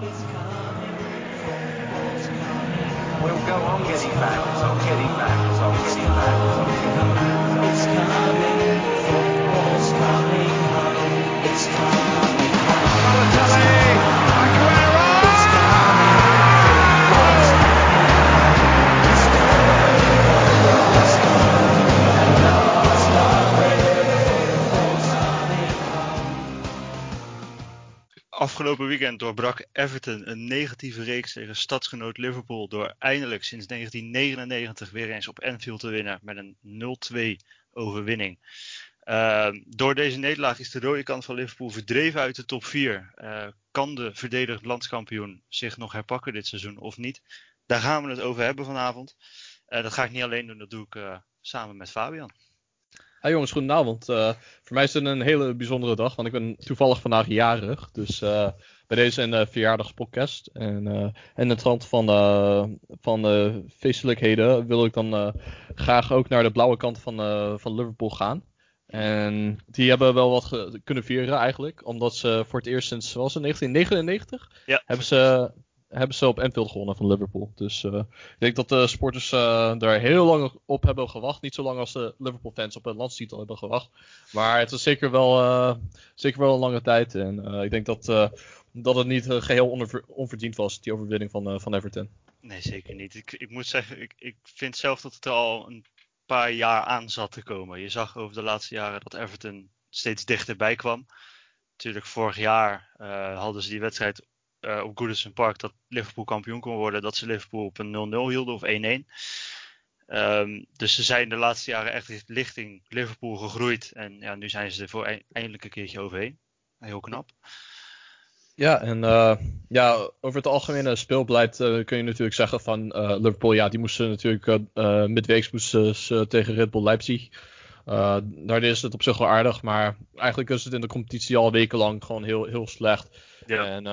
We'll go on getting back, on getting back, on getting back, Afgelopen weekend doorbrak Everton een negatieve reeks tegen stadsgenoot Liverpool door eindelijk sinds 1999 weer eens op Anfield te winnen met een 0-2 overwinning. Ehm, door deze nederlaag is de rode kant van Liverpool verdreven uit de top 4. Eh, kan de verdedigd landskampioen zich nog herpakken dit seizoen of niet? Daar gaan we het over hebben vanavond. Eh, dat ga ik niet alleen doen, dat doe ik eh, samen met Fabian. Hi jongens, goedenavond. Eh, voor mij is het een hele bijzondere dag, want ik ben toevallig vandaag jarig. Dus eh, bij deze een eh, verjaardagspodcast. En in de trant van, van de feestelijkheden wil ik dan graag ook naar de blauwe kant van, van Liverpool gaan. En die hebben wel wat kunnen vieren eigenlijk, omdat ze voor het eerst sinds, was het 1999? Ja, hebben ze, hebben ze op Anfield gewonnen van Liverpool. Dus eh, ik denk dat de sporters eh, daar heel lang op hebben gewacht. Niet zo lang als de Liverpool fans op een landstitel hebben gewacht. Maar het is zeker wel, eh, zeker wel een lange tijd. En ik denk dat, dat het niet eh, geheel onver- onverdiend was, die overwinning van, van Everton. Nee, zeker niet. Ik, ik moet zeggen, ik, ik vind zelf dat het er al een paar jaar aan zat te komen. Je zag over de laatste jaren dat Everton steeds dichterbij kwam. Natuurlijk, vorig jaar hadden ze die wedstrijd eh, op Goodison Park dat Liverpool kampioen kon worden. Dat ze Liverpool op een 0-0 hielden of 1-1. Ehm, dus ze zijn de laatste jaren echt richting Liverpool gegroeid. En ja, nu zijn ze er voor e- eindelijk een keertje overheen. Heel knap. Ja, en eh, ja, over het algemene speelbeleid eh, kun je natuurlijk zeggen van Liverpool, ja, die moesten natuurlijk midweeks moesten ze tegen Red Bull Leipzig. Daar is het op zich wel aardig, maar eigenlijk is het in de competitie al wekenlang gewoon heel, heel slecht. Ja. En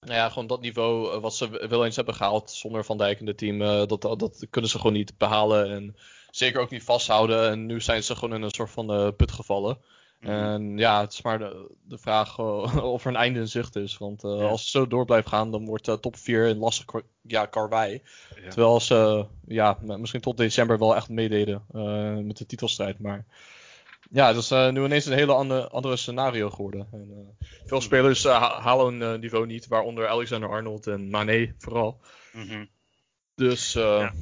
nou ja, gewoon dat niveau eh, wat ze wel eens hebben gehaald zonder Van Dijk in het team, eh, dat, dat, kunnen ze gewoon niet behalen. En zeker ook niet vasthouden. En nu zijn ze gewoon in een soort van eh, put gevallen. Mhm. En ja, het is maar de, de vraag of er een einde in zicht is. Want Ja. als het zo door blijft gaan, dan wordt eh, top 4 een lastig ja, karwei. Ja. Terwijl ze ja, misschien tot december wel echt meededen met de titelstrijd. Maar ja, het is eh, nu ineens een hele andere, andere scenario geworden. En, eh, veel spelers eh, ha- halen hun niveau niet, waaronder Alexander Arnold en Mane vooral. Mhm. Dus Ja.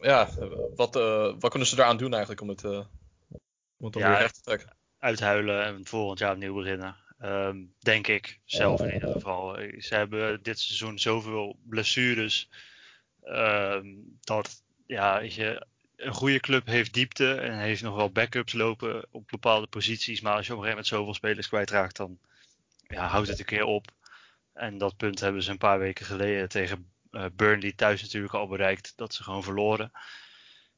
ja, wat, wat kunnen ze daaraan doen eigenlijk om het, om het Ja, weer recht te trekken? uithuilen en volgend jaar opnieuw beginnen. Ehm, denk ik zelf in ieder geval. Ze hebben dit seizoen zoveel blessures. ehm, dat ja, je, een goede club heeft diepte en heeft nog wel backups lopen op bepaalde posities. Maar als je op een gegeven moment zoveel spelers kwijtraakt, dan ja, houdt het een keer op. En dat punt hebben ze een paar weken geleden tegen eh, Burnley thuis natuurlijk al bereikt. Dat ze gewoon verloren.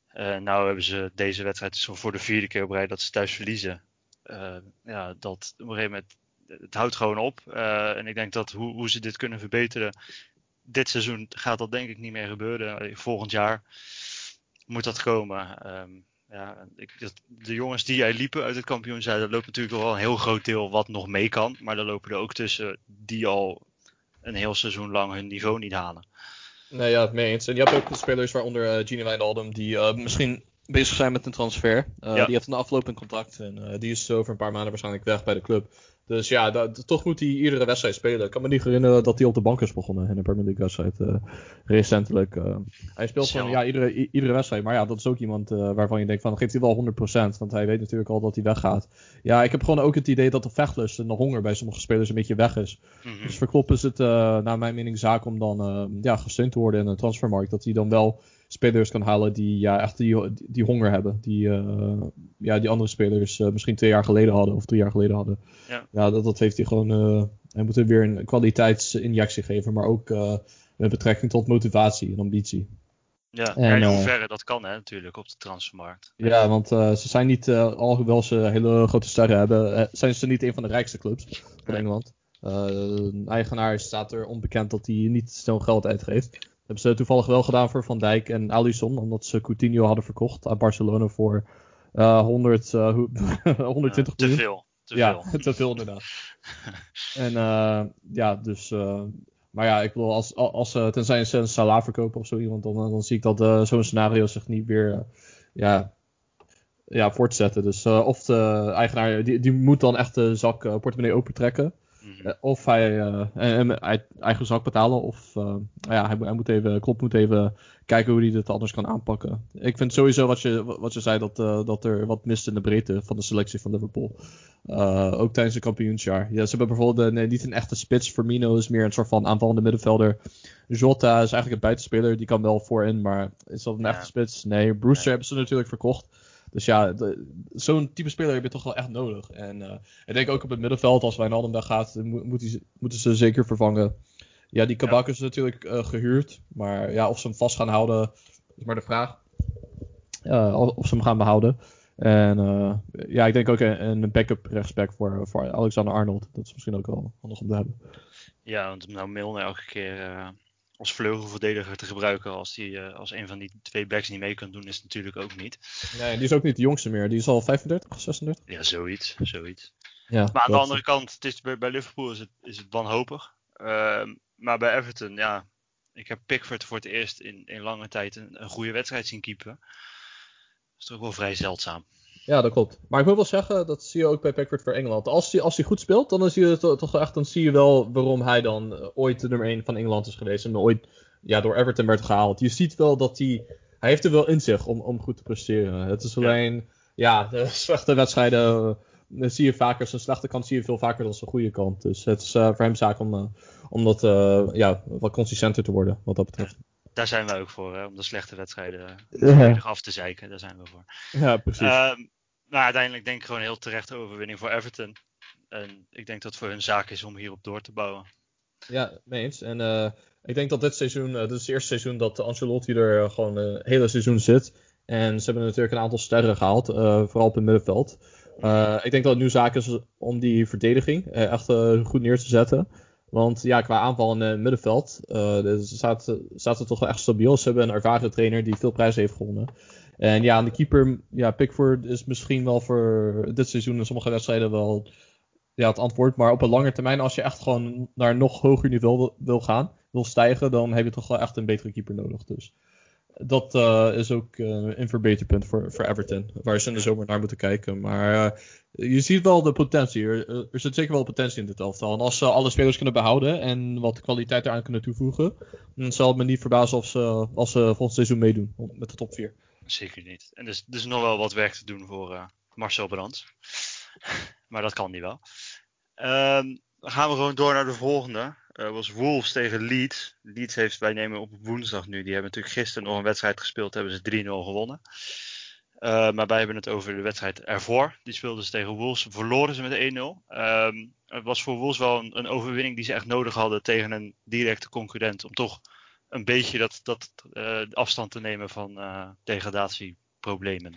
Eh nou hebben ze deze wedstrijd dus voor de vierde keer op rij dat ze thuis verliezen. Eh, ja, dat op een gegeven moment, het houdt gewoon op. En ik denk dat hoe, hoe ze dit kunnen verbeteren, dit seizoen gaat dat denk ik niet meer gebeuren. Volgend jaar moet dat komen. Ehm, ja, ik, dat, de jongens die er liepen uit het kampioenschap, daar loopt natuurlijk wel een heel groot deel wat nog mee kan. Maar daar lopen er ook tussen die al een heel seizoen lang hun niveau niet halen. Nee, ja, mee eens. En je hebt ook de spelers waaronder eh Gini Wijnaldum die eh, misschien bezig zijn met een transfer. Eh, Ja. Die heeft een aflopend contract en die is over een paar maanden waarschijnlijk weg bij de club. Dus ja, dat- toch moet hij iedere wedstrijd spelen. Ik kan me niet herinneren dat hij op de bank is begonnen in een Premier League wedstrijd eh, recentelijk. eh. hij speelt gewoon ja, iedere, iedere wedstrijd. Maar ja, dat is ook iemand eh, waarvan je denkt van, geeft hij wel 100%. Want hij weet natuurlijk al dat hij weggaat. Ja, ik heb gewoon ook het idee dat de vechtlust en de honger bij sommige spelers een beetje weg is. Mhm. Dus voor Klopp is het naar mijn mening zaak om dan ja, gesteund te worden in een transfermarkt. Dat hij dan wel spelers kan halen die ja, echt die, die honger hebben. Die, uh, ja, die andere spelers uh, misschien twee jaar geleden hadden of drie jaar geleden hadden. Ja. ja dat, dat heeft hij gewoon. uh, hij moet er weer een kwaliteitsinjectie geven, maar ook uh, met betrekking tot motivatie en ambitie. Ja, en, in hoeverre dat kan hè, natuurlijk op de transfermarkt. Ja, want uh, ze zijn niet, uh, alhoewel ze hele grote sterren hebben, zijn ze niet een van de rijkste clubs van Nee. Engeland. Uh, eigenaar staat er onbekend dat hij niet snel geld uitgeeft. Hebben ze toevallig wel gedaan voor Van Dijk en Alisson, omdat ze Coutinho hadden verkocht aan Barcelona voor uh, 100, 120 te miljoen. veel. Te ja, veel. te veel inderdaad. en uh, ja, dus maar ja, ik bedoel, als, als, eh, tenzij ze een Salah verkopen of zo iemand, dan, dan zie ik dat eh, zo'n scenario zich niet weer eh, ja, ja, voortzetten. Dus eh, of de eigenaar, die, die moet dan echt de zak eh, portemonnee opentrekken. Mhm. Eh, of hij eh, en, uit eigen zak betalen. Of eh, ja, hij, moet- hij moet even, Klopp moet even kijken hoe hij dit anders kan aanpakken. Ik vind sowieso wat je, wat je zei, dat, dat er wat mist in de breedte van de selectie van Liverpool. Ook tijdens het kampioensjaar. Ja, ze hebben bijvoorbeeld nee, niet een echte spits. Firmino is meer een soort van aanvallende middenvelder. Jota is eigenlijk een buitenspeler. Die kan wel voorin, maar is dat een Ja. echte spits? Nee. Brewster hebben ze natuurlijk verkocht. Dus ja, zo'n type speler heb je toch wel echt nodig. En eh, ik denk ook op het middenveld, als Wijnaldum daar gaat, moet, moet hij- moeten ze zeker vervangen. Ja, die Kabak is natuurlijk eh, gehuurd. Maar ja, of ze hem vast gaan houden, is maar de vraag. Eh, of ze hem gaan behouden. En eh, ja, ik denk ook een, een backup rechtsback voor, voor Alexander Arnold. Dat is misschien ook wel handig om te hebben. Ja, want nou Milner elke keer eh, als vleugelverdediger te gebruiken als, die, eh, als een van die twee backs niet mee kan doen, is natuurlijk ook niet. Nee, die is ook niet de jongste meer. Die is al 35, 36. Ja, zoiets. zoiets. Ja, Maar aan de andere kant, het is, bij, bij Liverpool is het, is het wanhopig. Ehm, maar bij Everton, ja, ik heb Pickford voor het eerst in, in lange tijd een, een goede wedstrijd zien keepen. Dat is toch wel vrij zeldzaam. Ja, dat klopt. Maar ik moet wel zeggen, dat zie je ook bij Pickford voor Engeland. Als hij, als hij goed speelt, dan, zie je to- toch wel echt, dan zie je wel waarom hij dan eh, ooit de nummer 1 van Engeland is geweest. En ooit ja, door Everton werd gehaald. Je ziet wel dat hij... Hij heeft er wel in zich om, om goed te presteren. Het is alleen... Ja, de slechte wedstrijden eh, zie je vaker. Zijn slechte kant zie je veel vaker dan zijn goede kant. Dus het is eh, voor hem zaak om, eh, om dat eh, ja, wat consistenter te worden, wat dat betreft. Daar zijn wij ook voor, hè, om de slechte wedstrijden eh, Ja, af te zeiken. Daar zijn we voor. ja precies. Ehm, nou, uiteindelijk denk ik gewoon een heel terechte overwinning voor Everton. En ik denk dat het voor hun zaak is om hierop door te bouwen. Ja, mee. En eh, ik denk dat dit seizoen, eh, dit is het eerste seizoen dat Ancelotti er eh, gewoon een hele seizoen zit. En ze hebben natuurlijk een aantal sterren gehaald, eh, vooral op het middenveld. Ik denk dat het nu zaak is om die verdediging echt goed neer te zetten. Want ja, qua aanval in het middenveld eh, dus staat, staat het toch wel echt stabiel. Ze hebben een ervaren trainer die veel prijzen heeft gewonnen. En ja, de keeper, ja, Pickford is misschien wel voor dit seizoen in sommige wedstrijden wel ja, het antwoord. Maar op een lange termijn, als je echt gewoon naar een nog hoger niveau wil, gaan, wil stijgen, dan heb je toch wel echt een betere keeper nodig. Dus dat eh, is ook eh, een verbeterpunt voor, voor Everton, waar ze in de zomer naar moeten kijken. Maar eh, je ziet wel de potentie. Er, er zit zeker wel potentie in dit elftal. En als ze alle spelers kunnen behouden en wat kwaliteit eraan kunnen toevoegen, dan zal het me niet verbazen of ze, als ze volgend seizoen meedoen met de top 4. Zeker niet. En dus, dus nog wel wat werk te doen voor eh, Marcel Brands. maar dat kan niet wel. Ehm, dan gaan we gewoon door naar de volgende. Eh was Wolves tegen Leeds. Leeds heeft, wij nemen op woensdag nu. Die hebben natuurlijk gisteren nog een wedstrijd gespeeld. Hebben ze 3-0 gewonnen. Eh, maar wij hebben het over de wedstrijd ervoor. Die speelden ze tegen Wolves. Verloren ze met 1-0. Ehm, het was voor Wolves wel een, een overwinning die ze echt nodig hadden tegen een directe concurrent. Om toch een beetje dat, dat eh, afstand te nemen van eh, degradatieproblemen.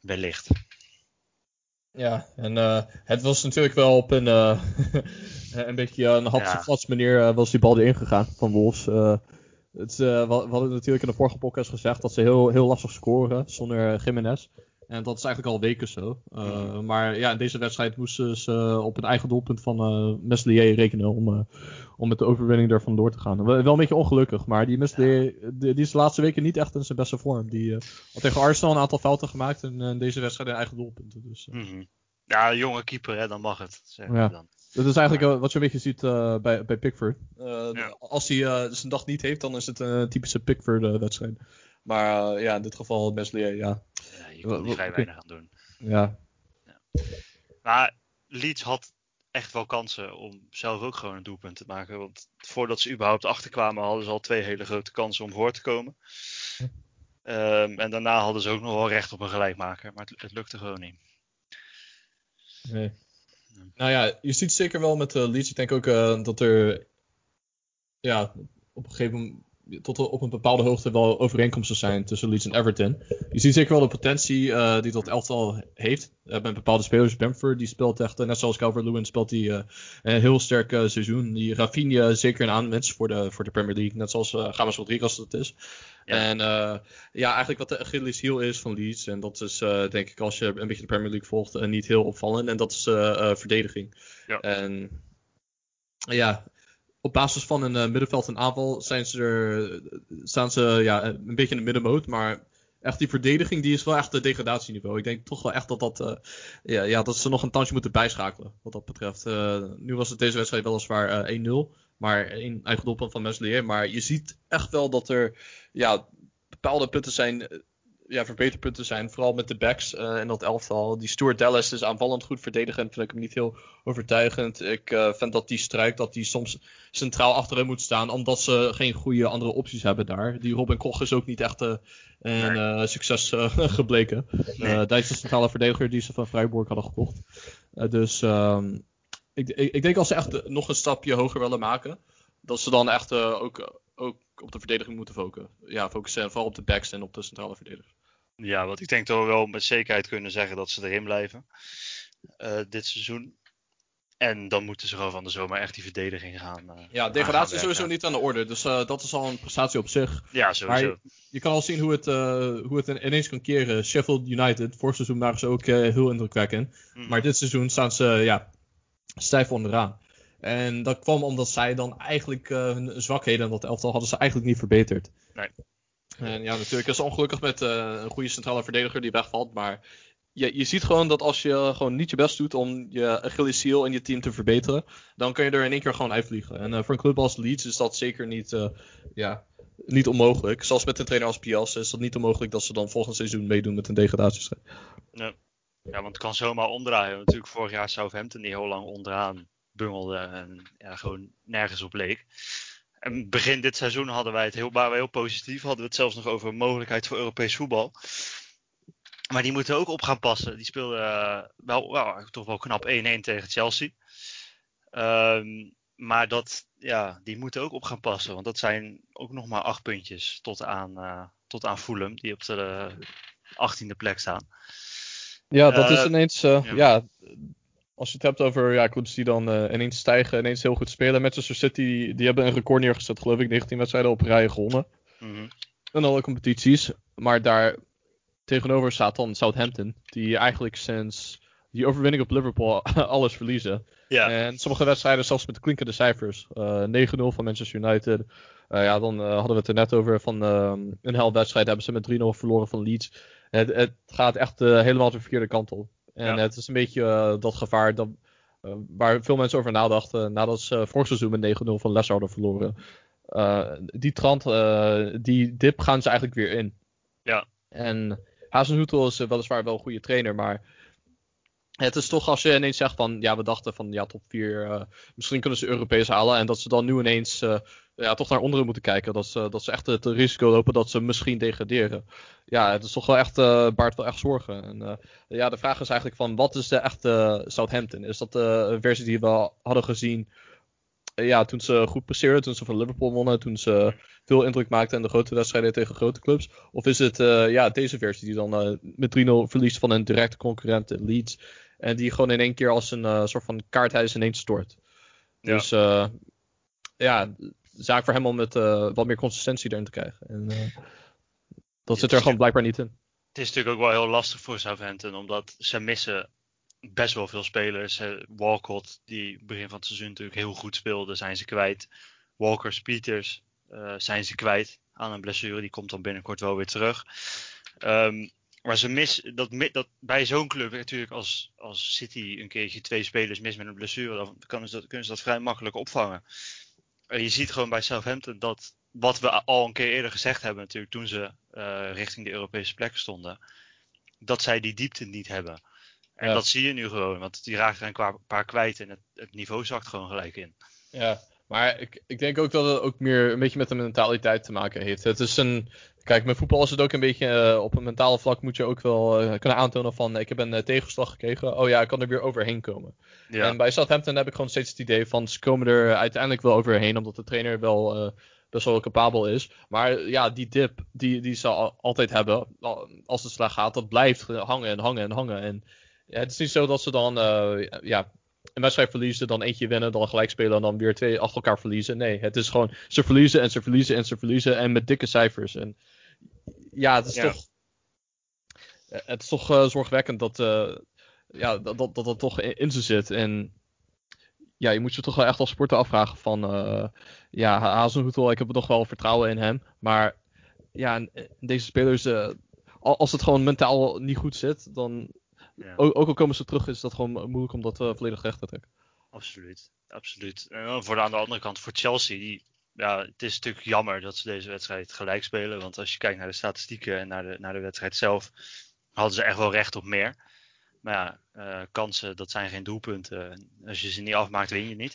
Wellicht. Ja, en eh, het was natuurlijk wel op een, een beetje een hapseflats manier eh, was die bal erin gegaan van Wolves. Het, we, hadden natuurlijk in de vorige podcast gezegd dat ze heel, heel lastig scoren zonder Jiménez. En dat is eigenlijk al weken zo. Eh, Maar ja, in deze wedstrijd moesten ze op een eigen doelpunt van eh Meslier rekenen om, eh, om met de overwinning er vandoor te gaan. Wel, wel een beetje ongelukkig, maar die Meslier die, die is de laatste weken niet echt in zijn beste vorm. Die eh, had tegen Arsenal een aantal fouten gemaakt en eh, in deze wedstrijd een eigen doelpunten. Dus, eh, Mhm. Ja, jonge keeper, hè, dan mag het. Zeggen Ja. dan. Dat is eigenlijk eh, wat je een beetje ziet eh, bij, bij Pickford. Eh, Ja. Als hij eh, zijn dag niet heeft, dan is het een typische Pickford-wedstrijd. Maar eh, ja, in dit geval Meslier, ja. Ja, je kon er vrij weinig aan doen. ja. Maar Leeds had echt wel kansen om zelf ook gewoon een doelpunt te maken. Want voordat ze überhaupt achterkwamen, hadden ze al twee hele grote kansen om voor te komen. Ehm, en daarna hadden ze ook nog wel recht op een gelijkmaker. Maar het, het lukte gewoon niet. Nee. Nou ja, je ziet zeker wel met uh, Leeds. Ik denk ook eh, dat er ja, op een gegeven moment tot op een bepaalde hoogte wel overeenkomsten zijn tussen Leeds en Everton. Je ziet zeker wel de potentie eh, die dat elftal heeft. Uh, met bepaalde spelers. Bamford die speelt echt, uh, net zoals Calvert-Lewin, speelt hij uh, een heel sterk seizoen. Die Rafinha zeker een aanwinst voor de, voor de Premier League. Net zoals uh, Rodriguez dat is. Ja. En ja, eigenlijk wat de Achilles heel is van Leeds. En dat is denk ik als je een beetje de Premier League volgt niet heel opvallend. En dat is verdediging. Ja. En ja, op basis van een eh, middenveld en aanval zijn ze er, staan ze ja, een beetje in de middenmoot. Maar echt die verdediging die is wel echt het degradatieniveau. Ik denk toch wel echt dat, dat, eh, ja, ja, dat ze nog een tandje moeten bijschakelen wat dat betreft. Eh, nu was het deze wedstrijd weliswaar eh 1-0. Maar één eigen doelpunt van Meslier. Maar je ziet echt wel dat er ja, bepaalde punten zijn eh, ja, verbeterpunten zijn. Vooral met de backs eh, in dat elftal. Die Stuart Dallas is aanvallend goed verdedigend. Vind ik hem niet heel overtuigend. Ik eh, vind dat die struik dat die soms centraal achterin moet staan. Omdat ze geen goede andere opties hebben daar. Die Robin Koch is ook niet echt eh, een succes gebleken. Nee. Duitse centrale verdediger die ze van Freiburg hadden gekocht. Dus ehm, ik, ik, ik denk als ze echt nog een stapje hoger willen maken. Dat ze dan echt ook, ook op de verdediging moeten focussen. Ja, focussen. En vooral op de backs en op de centrale verdediger. Ja, want ik denk dat we wel met zekerheid kunnen zeggen dat ze erin blijven. eh, dit seizoen. En dan moeten ze gewoon van de zomer echt die verdediging gaan. eh, Ja, degradatie is sowieso niet aan de orde. Dus eh, dat is al een prestatie op zich. Ja, sowieso. Maar je kan al zien hoe het, hoe het ineens kan keren. Sheffield United, vorig seizoen waren ze ook heel indrukwekkend. Mhm. Maar dit seizoen staan ze ja, stijf onderaan. En dat kwam omdat zij dan eigenlijk hun zwakheden in dat elftal hadden ze eigenlijk niet verbeterd. Nee. En ja, natuurlijk is het ongelukkig met eh, een goede centrale verdediger die wegvalt. Maar je, je ziet gewoon dat als je gewoon niet je best doet om je Achilleshiel in je team te verbeteren, dan kun je er in één keer gewoon uitvliegen. En eh, voor een club als Leeds is dat zeker niet, eh, ja, niet onmogelijk. Zelfs met een trainer als Pias is dat niet onmogelijk dat ze dan volgend seizoen meedoen met een degradatiestrijd. Ja, want het kan zomaar omdraaien. Natuurlijk vorig jaar Southampton die heel lang onderaan bungelde en ja, gewoon nergens op leek. En begin dit seizoen hadden wij het heel, waren we heel positief. Hadden we het zelfs nog over een mogelijkheid voor Europees voetbal. Maar die moeten ook op gaan passen. Die speelden eh, wel, wel, toch wel knap 1-1 tegen Chelsea. Ehm, maar dat, ja, die moeten ook op gaan passen. Want dat zijn ook nog maar acht puntjes tot aan, eh, tot aan Fulham. Die op de 18e plek staan. Ja, dat is Eh, ineens. ja. ja. Als je het hebt over ja, clubs die dan eh, ineens stijgen, ineens heel goed spelen. Manchester City, die, hebben een record neergezet, geloof ik. 19 wedstrijden op rij gewonnen. Mhm. In alle competities. Maar daar tegenover staat dan Southampton. Die eigenlijk sinds die overwinning op Liverpool alles verliezen. Ja, En sommige wedstrijden zelfs met klinkende cijfers. Eh 9-0 van Manchester United. Eh, ja, dan eh, hadden we het er net over. Van ehm, een helft wedstrijd hebben ze met 3-0 verloren van Leeds. Het, het gaat echt eh, helemaal de verkeerde kant op. En Ja. het is een beetje eh, dat gevaar dat, eh, waar veel mensen over nadachten. Nadat ze vorig seizoen met 9-0 van Leicester hadden verloren. Eh, die trant, die dip gaan ze eigenlijk weer in. Ja. En Hazenhoetel is weliswaar wel een goede trainer, maar het is toch als je ineens zegt van, ja, we dachten van, ja, top 4, misschien kunnen ze Europees halen. En dat ze dan nu ineens ja, toch naar onderen moeten kijken. Dat ze, dat ze echt het risico lopen dat ze misschien degraderen. Ja, het is toch wel echt, eh baart wel echt zorgen. En eh, ja, de vraag is eigenlijk van, wat is de echte Southampton? Is dat de versie die we hadden gezien eh, ja, toen ze goed presteerden, toen ze van Liverpool wonnen, toen ze veel indruk maakten in de grote wedstrijden tegen grote clubs? Of is het eh, ja, deze versie die dan eh, met 3-0 verliest van een directe concurrent, de Leeds, en die gewoon in één keer als een eh, soort van kaarthuis ineens stort? Ja. Dus eh, ja, zaak voor hem om met eh, wat meer consistentie erin te krijgen. En eh, dat zit er gewoon blijkbaar niet in. Het is natuurlijk ook wel heel lastig voor Southampton, omdat ze missen best wel veel spelers. Walcott, die begin van het seizoen natuurlijk heel goed speelde, zijn ze kwijt. Walker, Peters eh, zijn ze kwijt aan een blessure. Die komt dan binnenkort wel weer terug. Ehm, maar ze mis, dat, dat bij zo'n club natuurlijk als, als City een keertje twee spelers mis met een blessure, dan kunnen ze dat, kunnen ze dat vrij makkelijk opvangen. En je ziet gewoon bij Southampton dat wat we al een keer eerder gezegd hebben natuurlijk toen ze eh, richting de Europese plek stonden, dat zij die diepte niet hebben. En Ja. dat zie je nu gewoon, want die raken er een paar kwijt en het, het niveau zakt gewoon gelijk in. Ja, maar ik, ik denk ook dat het ook meer een beetje met de mentaliteit te maken heeft. Het is een. Kijk, met voetbal is het ook een beetje. eh, op een mentale vlak moet je ook wel eh, kunnen aantonen van. Ik heb een eh, tegenslag gekregen. Oh ja, ik kan er weer overheen komen. Ja, En bij Southampton heb ik gewoon steeds het idee van. Ze komen er uiteindelijk wel overheen. Omdat de trainer wel eh, best wel capabel is. Maar ja, die dip die, die ze al- altijd hebben. al- Als het slecht gaat, dat blijft hangen en hangen en hangen. En ja, het is niet zo dat ze dan. eh, ja, een wedstrijd verliezen, dan eentje winnen, dan gelijk spelen en dan weer twee achter elkaar verliezen. Nee, het is gewoon ze verliezen en ze verliezen en ze verliezen en met dikke cijfers. En ja, het is Ja. toch, eh, het is toch eh, zorgwekkend dat, eh, ja, dat, dat, dat dat toch in, in ze zit. En ja, je moet je toch wel echt als sporter afvragen van, eh ja, Hazenhoetel, ik heb toch wel vertrouwen in hem, maar ja, deze spelers, al- als het gewoon mentaal niet goed zit, dan, Ja. ook, ook al komen ze terug, is dat gewoon moeilijk om dat volledig recht te trekken. Absoluut, absoluut. En dan voor de, aan de andere kant, voor Chelsea, die, ja, het is natuurlijk jammer dat ze deze wedstrijd gelijk spelen. Want als je kijkt naar de statistieken en naar de, naar de wedstrijd zelf, hadden ze echt wel recht op meer. Maar ja, eh, kansen, dat zijn geen doelpunten. Als je ze niet afmaakt, win je niet.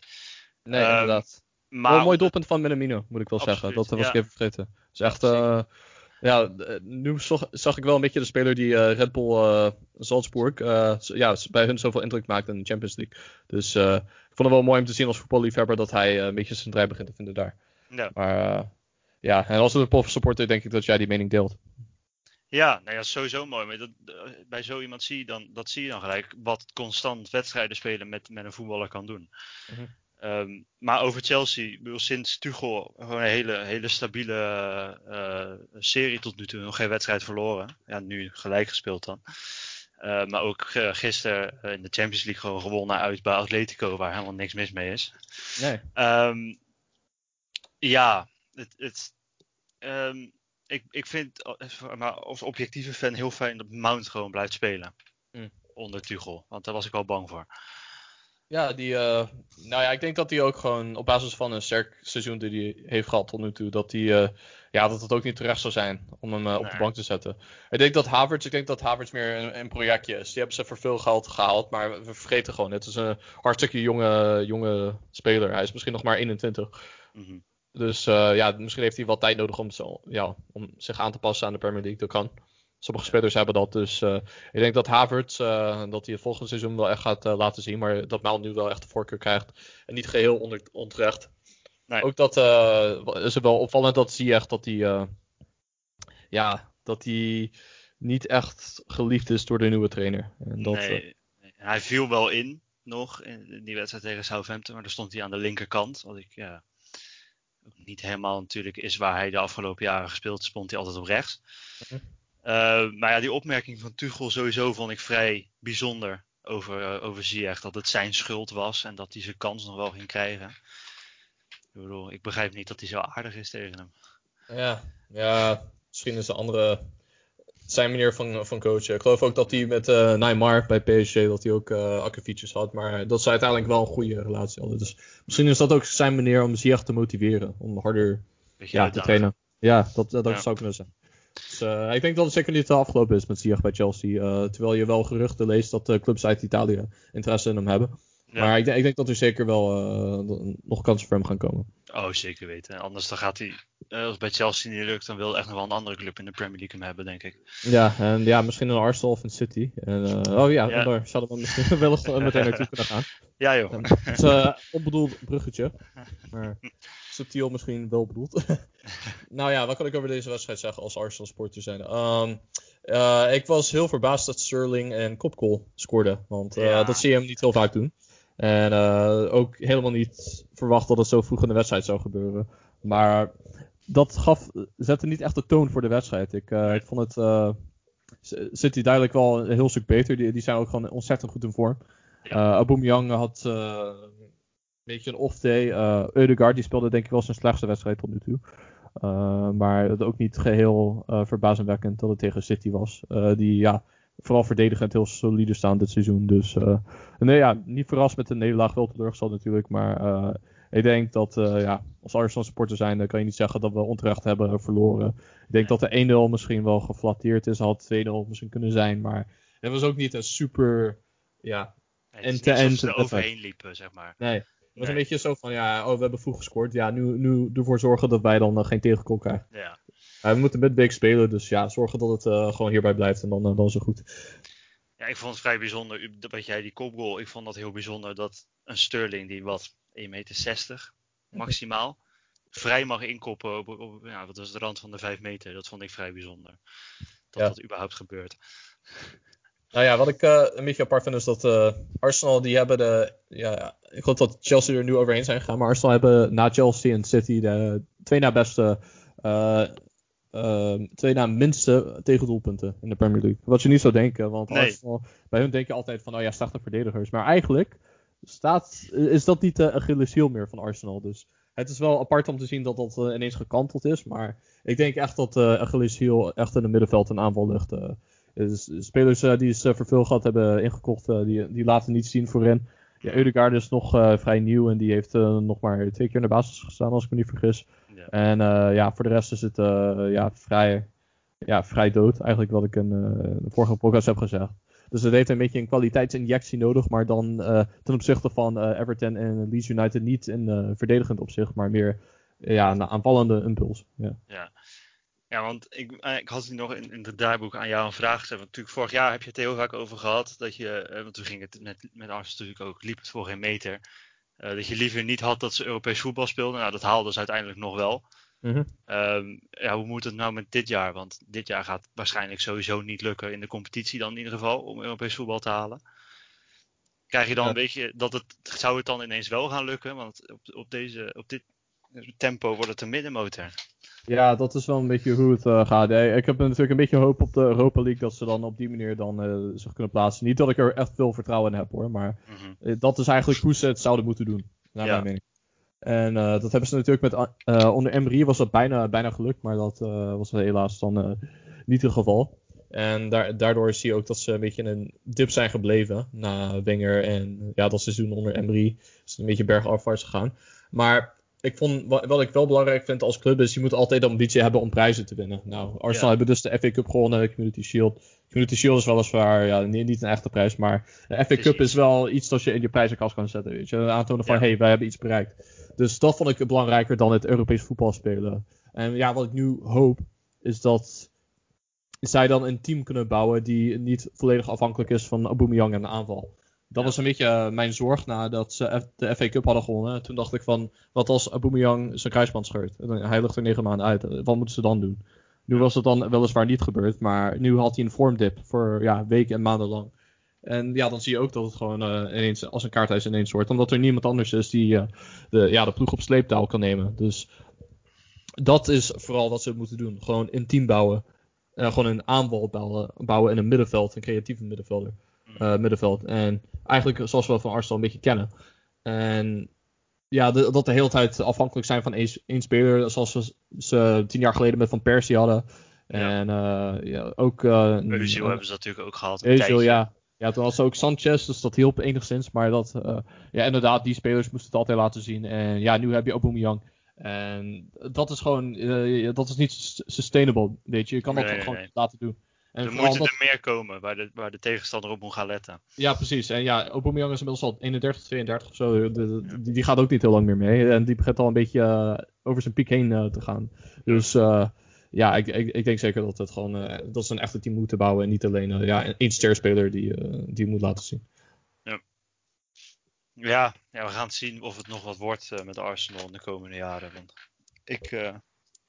Nee, Ehm, inderdaad. Maar wel een mooi doelpunt van Minamino, moet ik wel zeggen. Dat was ja. ik even vergeten. Dus echt, Ja, eh, ja, d- nu zag, zag ik wel een beetje de speler die eh, Red Bull eh, Salzburg, eh, ja, bij hun zoveel indruk maakt in de Champions League. Dus eh, ik vond het wel mooi om te zien als voetballiefhebber dat hij eh, een beetje zijn draai begint te vinden daar. Ja. Maar eh, ja, en als een prof supporter denk ik dat jij die mening deelt. Ja, nou ja, sowieso mooi. Maar dat, eh, bij zo iemand zie je dan, dat zie je dan gelijk wat constant wedstrijden spelen met, met een voetballer kan doen. Mhm. Ehm, maar over Chelsea, bedoel, sinds Tuchel gewoon een hele, hele stabiele eh, serie tot nu toe. Nog geen wedstrijd verloren. Ja, nu gelijk gespeeld dan. Maar ook gisteren in de Champions League gewoon gewonnen uit bij Atletico, waar helemaal niks mis mee is. Nee. Ehm, ja, het, het, ehm, ik, ik vind eh, maar als objectieve fan heel fijn dat Mount gewoon blijft spelen. Mm. Onder Tuchel. Want daar was ik wel bang voor. Ja, die, eh, nou ja, ik denk dat hij ook gewoon op basis van een sterk seizoen die hij heeft gehad tot nu toe, dat hij, eh, ja, dat het ook niet terecht zou zijn om hem op de bank te zetten. Ik denk dat Havertz, ik denk dat Havertz meer een, een projectje is. Die hebben ze voor veel geld gehaald, maar we vergeten gewoon, het is een hartstikke jonge, jonge speler. Hij is misschien nog maar 21. Mhm. Dus eh, ja, misschien heeft hij wat tijd nodig om, zo, ja, om zich aan te passen aan de Premier League. Dat kan. Sommige spelers hebben dat. Dus eh, ik denk dat Havertz, eh, dat hij het volgende seizoen wel echt gaat laten zien. Maar dat Mount nu wel echt de voorkeur krijgt. En niet geheel onterecht. Nee. Ook dat is wel opvallend dat zie je echt dat hij, ja, dat hij niet echt geliefd is door de nieuwe trainer. En dat, nee. Hij viel wel in nog in, die wedstrijd tegen Southampton. Maar dan stond hij aan de linkerkant. Wat ik ja, niet helemaal natuurlijk is waar hij de afgelopen jaren gespeeld. Stond hij altijd op rechts. Mhm. Eh, maar ja, die opmerking van Tuchel sowieso vond ik vrij bijzonder over, eh, over Ziyech. Dat het zijn schuld was en dat hij zijn kans nog wel ging krijgen. Ik bedoel, ik begrijp niet dat hij zo aardig is tegen hem. Ja, ja, misschien is de andere zijn manier van, van coachen. Ik geloof ook dat hij met eh Neymar bij PSG dat hij ook eh akkefietjes had, maar dat ze uiteindelijk wel een goede relatie hadden. Dus misschien is dat ook zijn manier om Ziyech te motiveren, om harder Beetje ja, te trainen. Ja, dat, dat Ja. zou kunnen zijn. Dus, eh, ik denk dat het zeker niet afgelopen is met Ziyech bij Chelsea. eh, terwijl je wel geruchten leest dat clubs uit Italië interesse in hem hebben. Ja. Maar ik, denk- ik denk dat er zeker wel eh, nog kansen voor hem gaan komen. Oh, zeker weten. Anders dan gaat hij, eh, als het bij Chelsea niet lukt, dan wil echt nog wel een andere club in de Premier League hem hebben, denk ik. Ja, en ja, misschien een Arsenal of een City. En, eh, oh ja, daar zouden we misschien wel meteen naartoe kunnen gaan. Ja joh. Het is een onbedoeld bruggetje. Maar subtiel misschien wel bedoeld. nou ja, wat kan ik over deze wedstrijd zeggen als Arsenal sporter zijn? Ehm, eh, ik was heel verbaasd dat Sterling en Kopkool scoorden. Want Ja. dat zie je hem niet heel vaak doen. En eh, ook helemaal niet verwacht dat het zo vroeg in de wedstrijd zou gebeuren. Maar dat gaf, zette niet echt de toon voor de wedstrijd. Ik, eh, ik vond het. eh, hij duidelijk wel een heel stuk beter. Die, die zijn ook gewoon ontzettend goed in vorm. Aubameyang had een beetje een off day. Eh Eudegaard die speelde denk ik wel zijn slechtste wedstrijd tot nu toe. Maar het ook niet geheel eh verbazingwekkend dat het tegen City was. Die ja, vooral verdedigend heel solide staan dit seizoen. Dus eh, nee, ja, niet verrast met de nederlaag. Wel teleurgesteld natuurlijk. Maar eh, ik denk dat eh, ja, als Arsenal supporter zijn, dan kan je niet zeggen dat we onterecht hebben verloren. Ik denk dat de 1-0 misschien wel geflatteerd is. Had 2-0 misschien kunnen zijn. Maar het was ook niet een super. Ja, Nee, En te- en ze er overheen liepen, zeg maar. nee. Het was Nee. een beetje zo van, ja, oh, we hebben vroeg gescoord. Ja, nu, nu ervoor zorgen dat wij dan eh, geen tegengoal krijgen. Ja. Ja, we moeten midweek spelen, dus ja, zorgen dat het eh, gewoon hierbij blijft en dan, eh, dan het goed. ja, ik vond het vrij bijzonder, dat jij die kopgoal, ik vond dat heel bijzonder dat een Sterling die wat 1,60 meter maximaal vrij mag inkoppen op, op ja, wat was de rand van de 5 meter. Dat vond ik vrij bijzonder. Dat Ja. dat überhaupt gebeurt. Nou ja, wat ik eh, een beetje apart vind is dat eh, Arsenal, die hebben de, ja, ik geloof dat Chelsea er nu overheen zijn gegaan, maar Arsenal hebben na Chelsea en City de twee na beste, eh, eh, twee na minste tegendoelpunten in de Premier League. Wat je niet zou denken, want Nee. Arsenal, bij hun denk je altijd van, oh ja, slechte verdedigers. Maar eigenlijk staat, is dat niet de Achilleshiel meer van Arsenal. Dus het is wel apart om te zien dat dat eh, ineens gekanteld is. Maar ik denk echt dat uh, Achilleshiel echt in het middenveld een aanval ligt. eh. Dus spelers eh, die ze verveel gehad hebben ingekocht, eh, die, die laten niet zien voorin. Ja, Eudegaard is nog eh, vrij nieuw en die heeft eh, nog maar twee keer in de basis gestaan, als ik me niet vergis. Ja. En eh, ja, voor de rest is het eh, ja, vrij, ja, vrij dood, eigenlijk wat ik in eh, de vorige podcast heb gezegd. Dus het heeft een beetje een kwaliteitsinjectie nodig, maar dan ten opzichte van Everton en Leeds United niet in verdedigend opzicht, maar meer ja, een aanvallende impuls. Ja. Ja. Ja, want ik, ik had nog in, in het draaiboek aan jou een vraag gesteld. Want natuurlijk vorig jaar heb je het heel vaak over gehad. Dat je, want toen ging het met, met Arsenal natuurlijk ook, liep het voor geen meter. Eh, dat je liever niet had dat ze Europees voetbal speelden. Nou, dat haalden ze uiteindelijk nog wel. Ehm, ja, hoe moet het nou met dit jaar? Want dit jaar gaat waarschijnlijk sowieso niet lukken in de competitie dan in ieder geval om Europees voetbal te halen. Krijg je dan Ja. een beetje dat het zou het dan ineens wel gaan lukken? Want op, op, deze, op dit tempo wordt het een middenmotor. Ja, dat is wel een beetje hoe het eh, gaat. Ik heb natuurlijk een beetje hoop op de Europa League dat ze dan op die manier dan eh, zich kunnen plaatsen. Niet dat ik er echt veel vertrouwen in heb hoor, maar Mhm. eh, dat is eigenlijk hoe ze het zouden moeten doen, naar Ja. mijn mening. En dat hebben ze natuurlijk met, onder Emery was dat bijna, bijna gelukt, maar dat was helaas dan niet het geval. En daar, daardoor zie je ook dat ze een beetje in een dip zijn gebleven na Wenger en ja, dat seizoen onder Emery is het een beetje bergafwaarts gegaan. Maar ik vond, wat, ik wel belangrijk vind als club is, je moet altijd de ambitie hebben om prijzen te winnen. Nou, Arsenal Ja. hebben dus de FA Cup gewonnen, de Community Shield. Community Shield is weliswaar ja, niet, niet een echte prijs, maar de FA Cup is wel iets dat je in je prijzenkast kan zetten. Weet je? Aantonen van, Ja. hé, hey, wij hebben iets bereikt. Dus dat vond ik belangrijker dan het Europees voetbal spelen. En ja, wat ik nu hoop, is dat zij dan een team kunnen bouwen die niet volledig afhankelijk is van Aubameyang en de aanval. Dat was een beetje eh, mijn zorg nadat ze de FA Cup hadden gewonnen. Toen dacht ik van, wat als Aubameyang zijn kruisband scheurt? Hij ligt er negen maanden uit. Wat moeten ze dan doen? Nu was het dan weliswaar niet gebeurd, maar nu had hij een vormdip voor ja, weken en maanden lang. En ja, dan zie je ook dat het gewoon eh, ineens als een kaarthuis ineens wordt. Omdat er niemand anders is die eh, de, ja, de ploeg op sleeptouw kan nemen. Dus dat is vooral wat ze moeten doen. Gewoon een team bouwen. En gewoon een aanval bouwen, bouwen in een middenveld. Een creatieve middenvelder. Eh, middenveld. En eigenlijk zoals we van Arsenal een beetje kennen. En ja, de- dat de hele tijd afhankelijk zijn van één, speler. Zoals we ze tien jaar geleden met Van Persie hadden. Ja. En eh, ja, ook... Özil hebben ze natuurlijk ook gehad. Özil, ja. Ja, toen was ook Sanchez, dus dat hielp enigszins. Maar dat, ja, inderdaad, die spelers moesten het altijd laten zien. En ja, nu heb je Aubameyang. En dat is gewoon, dat is niet sus- sustainable, weet je. Je kan dat nee, gewoon nee. laten doen. En er moeten er meer komen waar de, waar de tegenstander op moet gaan letten. Ja, precies. En ja, Aubameyang is inmiddels al 31, 32 of zo. De- de- die, die gaat ook niet heel lang meer mee. En die begint al een beetje eh, over zijn piek heen eh, te gaan. Dus eh, ja, ik, ik, ik denk zeker dat, het gewoon, dat ze een echte team moeten bouwen. En niet alleen ja, één sterspeler die, die moet laten zien. Ja, ja, we gaan zien of het nog wat wordt met Arsenal in de komende jaren. Want ik,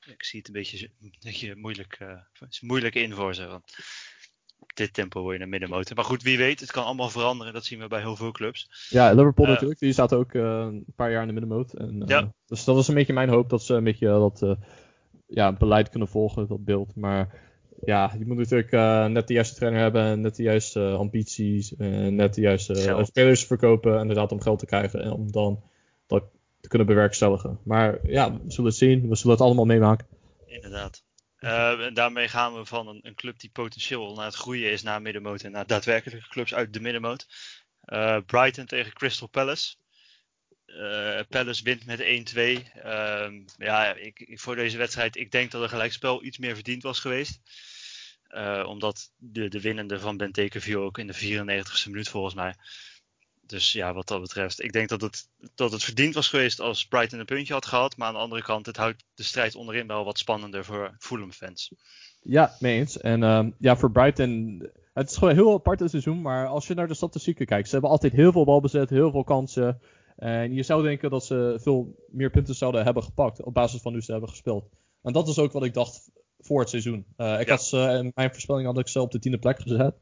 ik zie het een beetje, een beetje moeilijk, eh, is moeilijk in voor ze. Want op dit tempo word je een middenmotor. Maar goed, wie weet, het kan allemaal veranderen. Dat zien we bij heel veel clubs. Ja, Liverpool Eh, natuurlijk. Die staat ook eh, een paar jaar in de middenmoot. En, Ja. Dus dat is een beetje mijn hoop dat ze een beetje dat ja, beleid kunnen volgen, dat beeld. Maar ja, je moet natuurlijk net de juiste trainer hebben, en net de juiste ambities, net de juiste spelers verkopen, inderdaad om geld te krijgen en om dan dat te kunnen bewerkstelligen. Maar ja, we zullen het zien. We zullen het allemaal meemaken. Inderdaad. Eh, daarmee gaan we van een, een club die potentieel naar het groeien is naar middenmoot en naar daadwerkelijke clubs uit de middenmoot. Eh, Brighton tegen Crystal Palace. Eh, Palace wint met 1-2. Ehm, ja, ik, ik, voor deze wedstrijd, ik denk dat een gelijkspel iets meer verdiend was geweest. Omdat de, de winnende van Benteke viel ook in de 94ste minuut volgens mij. Dus ja, wat dat betreft. Ik denk dat het, dat het verdiend was geweest als Brighton een puntje had gehad. Maar aan de andere kant, het houdt de strijd onderin wel wat spannender voor Fulham-fans. Ja, mee eens. En ehm, ja, voor Brighton. Het is gewoon een heel apart seizoen. Maar als je naar de statistieken kijkt. Ze hebben altijd heel veel balbezit, heel veel kansen. En je zou denken dat ze veel meer punten zouden hebben gepakt. Op basis van hoe ze hebben gespeeld. En dat is ook wat ik dacht voor het seizoen. Eh, ik Ja. had ze, in mijn voorspelling had ik ze op de tiende plek gezet.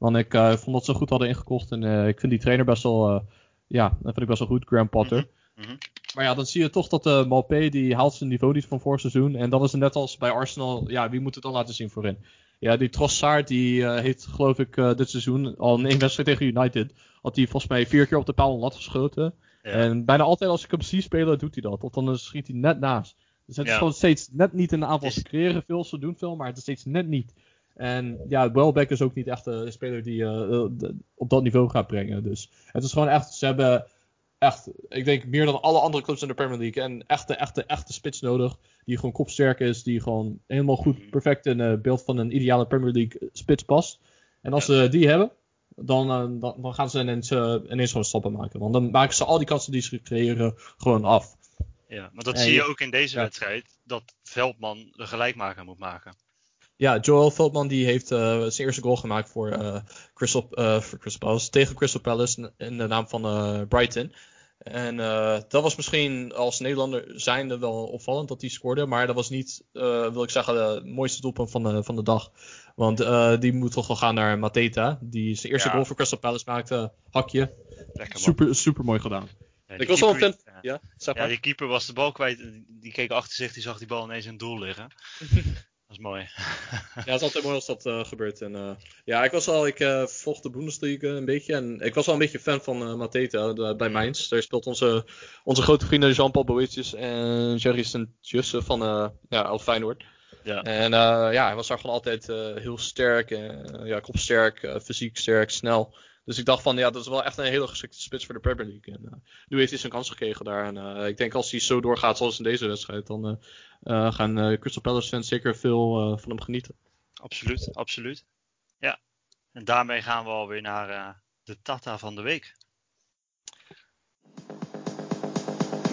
Want ik eh, vond dat ze goed hadden ingekocht. En eh, ik vind die trainer best wel. eh, ja, dat vind ik best wel goed, Graham Potter. Mhm, mhm. Maar ja, dan zie je toch dat de Malpé die haalt zijn niveau niet van vorig seizoen. En dan is het net als bij Arsenal, ja, wie moet het dan laten zien voorin? Ja, die Trossard die heeft geloof ik dit seizoen al in één wedstrijd tegen United had hij volgens mij vier keer op de paal een lat geschoten. Ja. En bijna altijd als ik hem zie spelen, doet hij dat. Of dan schiet hij net naast. Dus het is gewoon steeds net niet in de aanval. Creëren veel, ze doen veel, maar het is steeds net niet. En ja, Welbeck is ook niet echt een speler die eh, eh, de- op dat niveau gaat brengen. Dus het is gewoon echt, ze hebben echt, ik denk meer dan alle andere clubs in de Premier League, een echte, echte, echte spits nodig. Die gewoon kopsterk is, die gewoon helemaal goed, Mhm. perfect in het beeld van een ideale Premier League spits past. En als ze die hebben, dan, eh, dan, dan gaan ze ineens, eh, ineens gewoon stappen maken. Want dan maken ze al die kansen die ze creëren gewoon af. Ja, maar dat En zie je je- ook in deze ja. wedstrijd, dat Veldman de gelijkmaker moet maken. Ja, Joel Veldman die heeft eh, zijn eerste goal gemaakt voor, eh, Crystal, eh, voor Crystal Palace. Tegen Crystal Palace in de naam van eh, Brighton. En eh, dat was misschien als Nederlander zijnde wel opvallend dat hij scoorde. Maar dat was niet, eh, wil ik zeggen, het mooiste doelpunt van de, van de dag. Want eh, die moet toch wel gaan naar Mateta. Die zijn eerste Ja. goal voor Crystal Palace maakte. Hakje. Lekker. Super, super mooi gedaan. Ja, Ik was wel een keeper- fan. Ja. Ja, die keeper was de bal kwijt. Die keek achter zich, die zag die bal ineens in het doel liggen. Dat is mooi. Ja, het is altijd mooi als dat eh, gebeurt. En, eh, ja, ik was al, ik eh, volg de Bundesliga een beetje. En ik was wel een beetje fan van Mateta de- bij Mainz. Daar speelt onze, onze grote vrienden Jean-Paul Boetjes en Jerry Sint-Jusse van ja, Feyenoord. Ja. En ja, hij was daar gewoon altijd heel sterk. eh, ja, kopsterk, fysiek sterk, snel. Dus ik dacht van, ja, dat is wel echt een hele geschikte spits voor de Premier League. En, nu heeft hij zijn kans gekregen daar. En ik denk als hij zo doorgaat zoals in deze wedstrijd, dan gaan eh, Crystal Palace fans zeker veel eh, van hem genieten. Absoluut, absoluut. Ja. En daarmee gaan we alweer naar eh, de Tata van de week.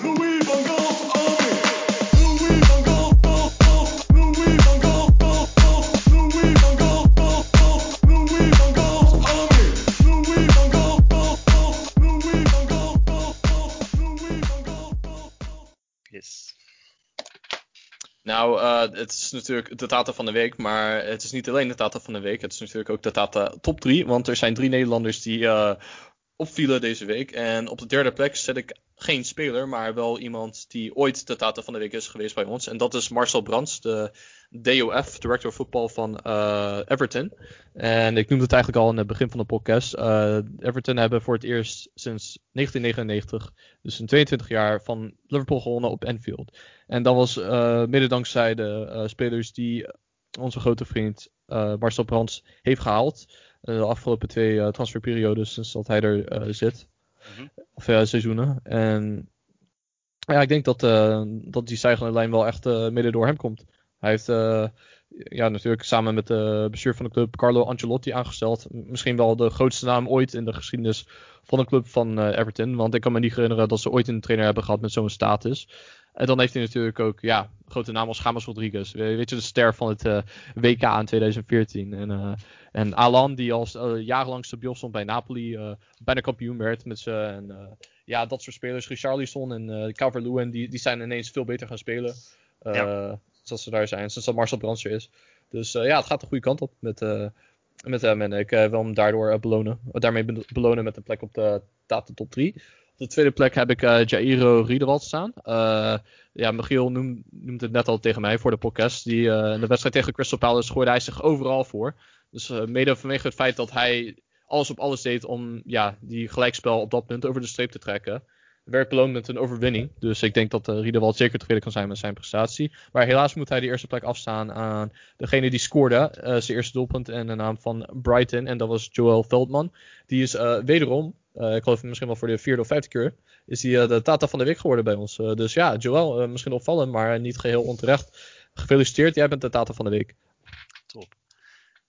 Louis van Gaal. Yes. Nou, eh, het is natuurlijk de data van de week, maar het is niet alleen de data van de week. Het is natuurlijk ook de data top 3, want er zijn drie Nederlanders die eh, opvielen deze week. En op de derde plek zet ik geen speler, maar wel iemand die ooit de data van de week is geweest bij ons. En dat is Marcel Brands, de DOF, Director of Football van eh, Everton. En ik noemde het eigenlijk al in het begin van de podcast. Eh, Everton hebben voor het eerst sinds 1999, dus in 22 jaar, van Liverpool gewonnen op Anfield. En dat was mede dankzij de spelers die onze grote vriend Marcel Brands heeft gehaald. Eh, de afgelopen twee eh, transferperiodes sinds dat hij er eh, zit. Mhm. Of ja, seizoenen. En ja, ik denk dat, dat die stijgende lijn wel echt midden door hem komt. Hij heeft ja, natuurlijk samen met de bestuur van de club Carlo Ancelotti aangesteld. Misschien wel de grootste naam ooit in de geschiedenis van de club van Everton. Want ik kan me niet herinneren dat ze ooit een trainer hebben gehad met zo'n status. En dan heeft hij natuurlijk ook ja, grote naam als James Rodriguez. We- Weet je, de ster van het eh, WK in 2014. En, eh, en Alan, die als eh, jarenlang stabiel stond bij Napoli, bijna kampioen werd met ze. En ja, dat soort spelers. Richarlison en eh Calvert-Lewin, die, die zijn ineens veel beter gaan spelen. Ja. Zoals ze daar zijn, sinds dat Marcel Brands er is. Dus ja, het gaat de goede kant op met, met hem. En ik wil hem daardoor belonen. Daarmee be- belonen met een plek op de top 3. De tweede plek heb ik eh, Jairo Riedewald staan. Eh, ja, Michiel noem, noemt het net al tegen mij voor de podcast. Die, eh, in de wedstrijd tegen Crystal Palace gooide hij zich overal voor. Dus mede vanwege het feit dat hij alles op alles deed om ja, die gelijkspel op dat punt over de streep te trekken. Werd beloond met een overwinning. Dus ik denk dat uh, Riedewald zeker tevreden kan zijn met zijn prestatie. Maar helaas moet hij de eerste plek afstaan aan degene die scoorde. eh, zijn eerste doelpunt in de naam van Brighton. En dat was Joel Veldman. Die is eh, wederom, eh, ik geloof misschien wel voor de vierde of vijfde keer, is hij eh, de Tata van de Week geworden bij ons. Eh, dus ja, Joel, eh, misschien opvallend, maar niet geheel onterecht. Gefeliciteerd, jij bent de Tata van de Week. Top.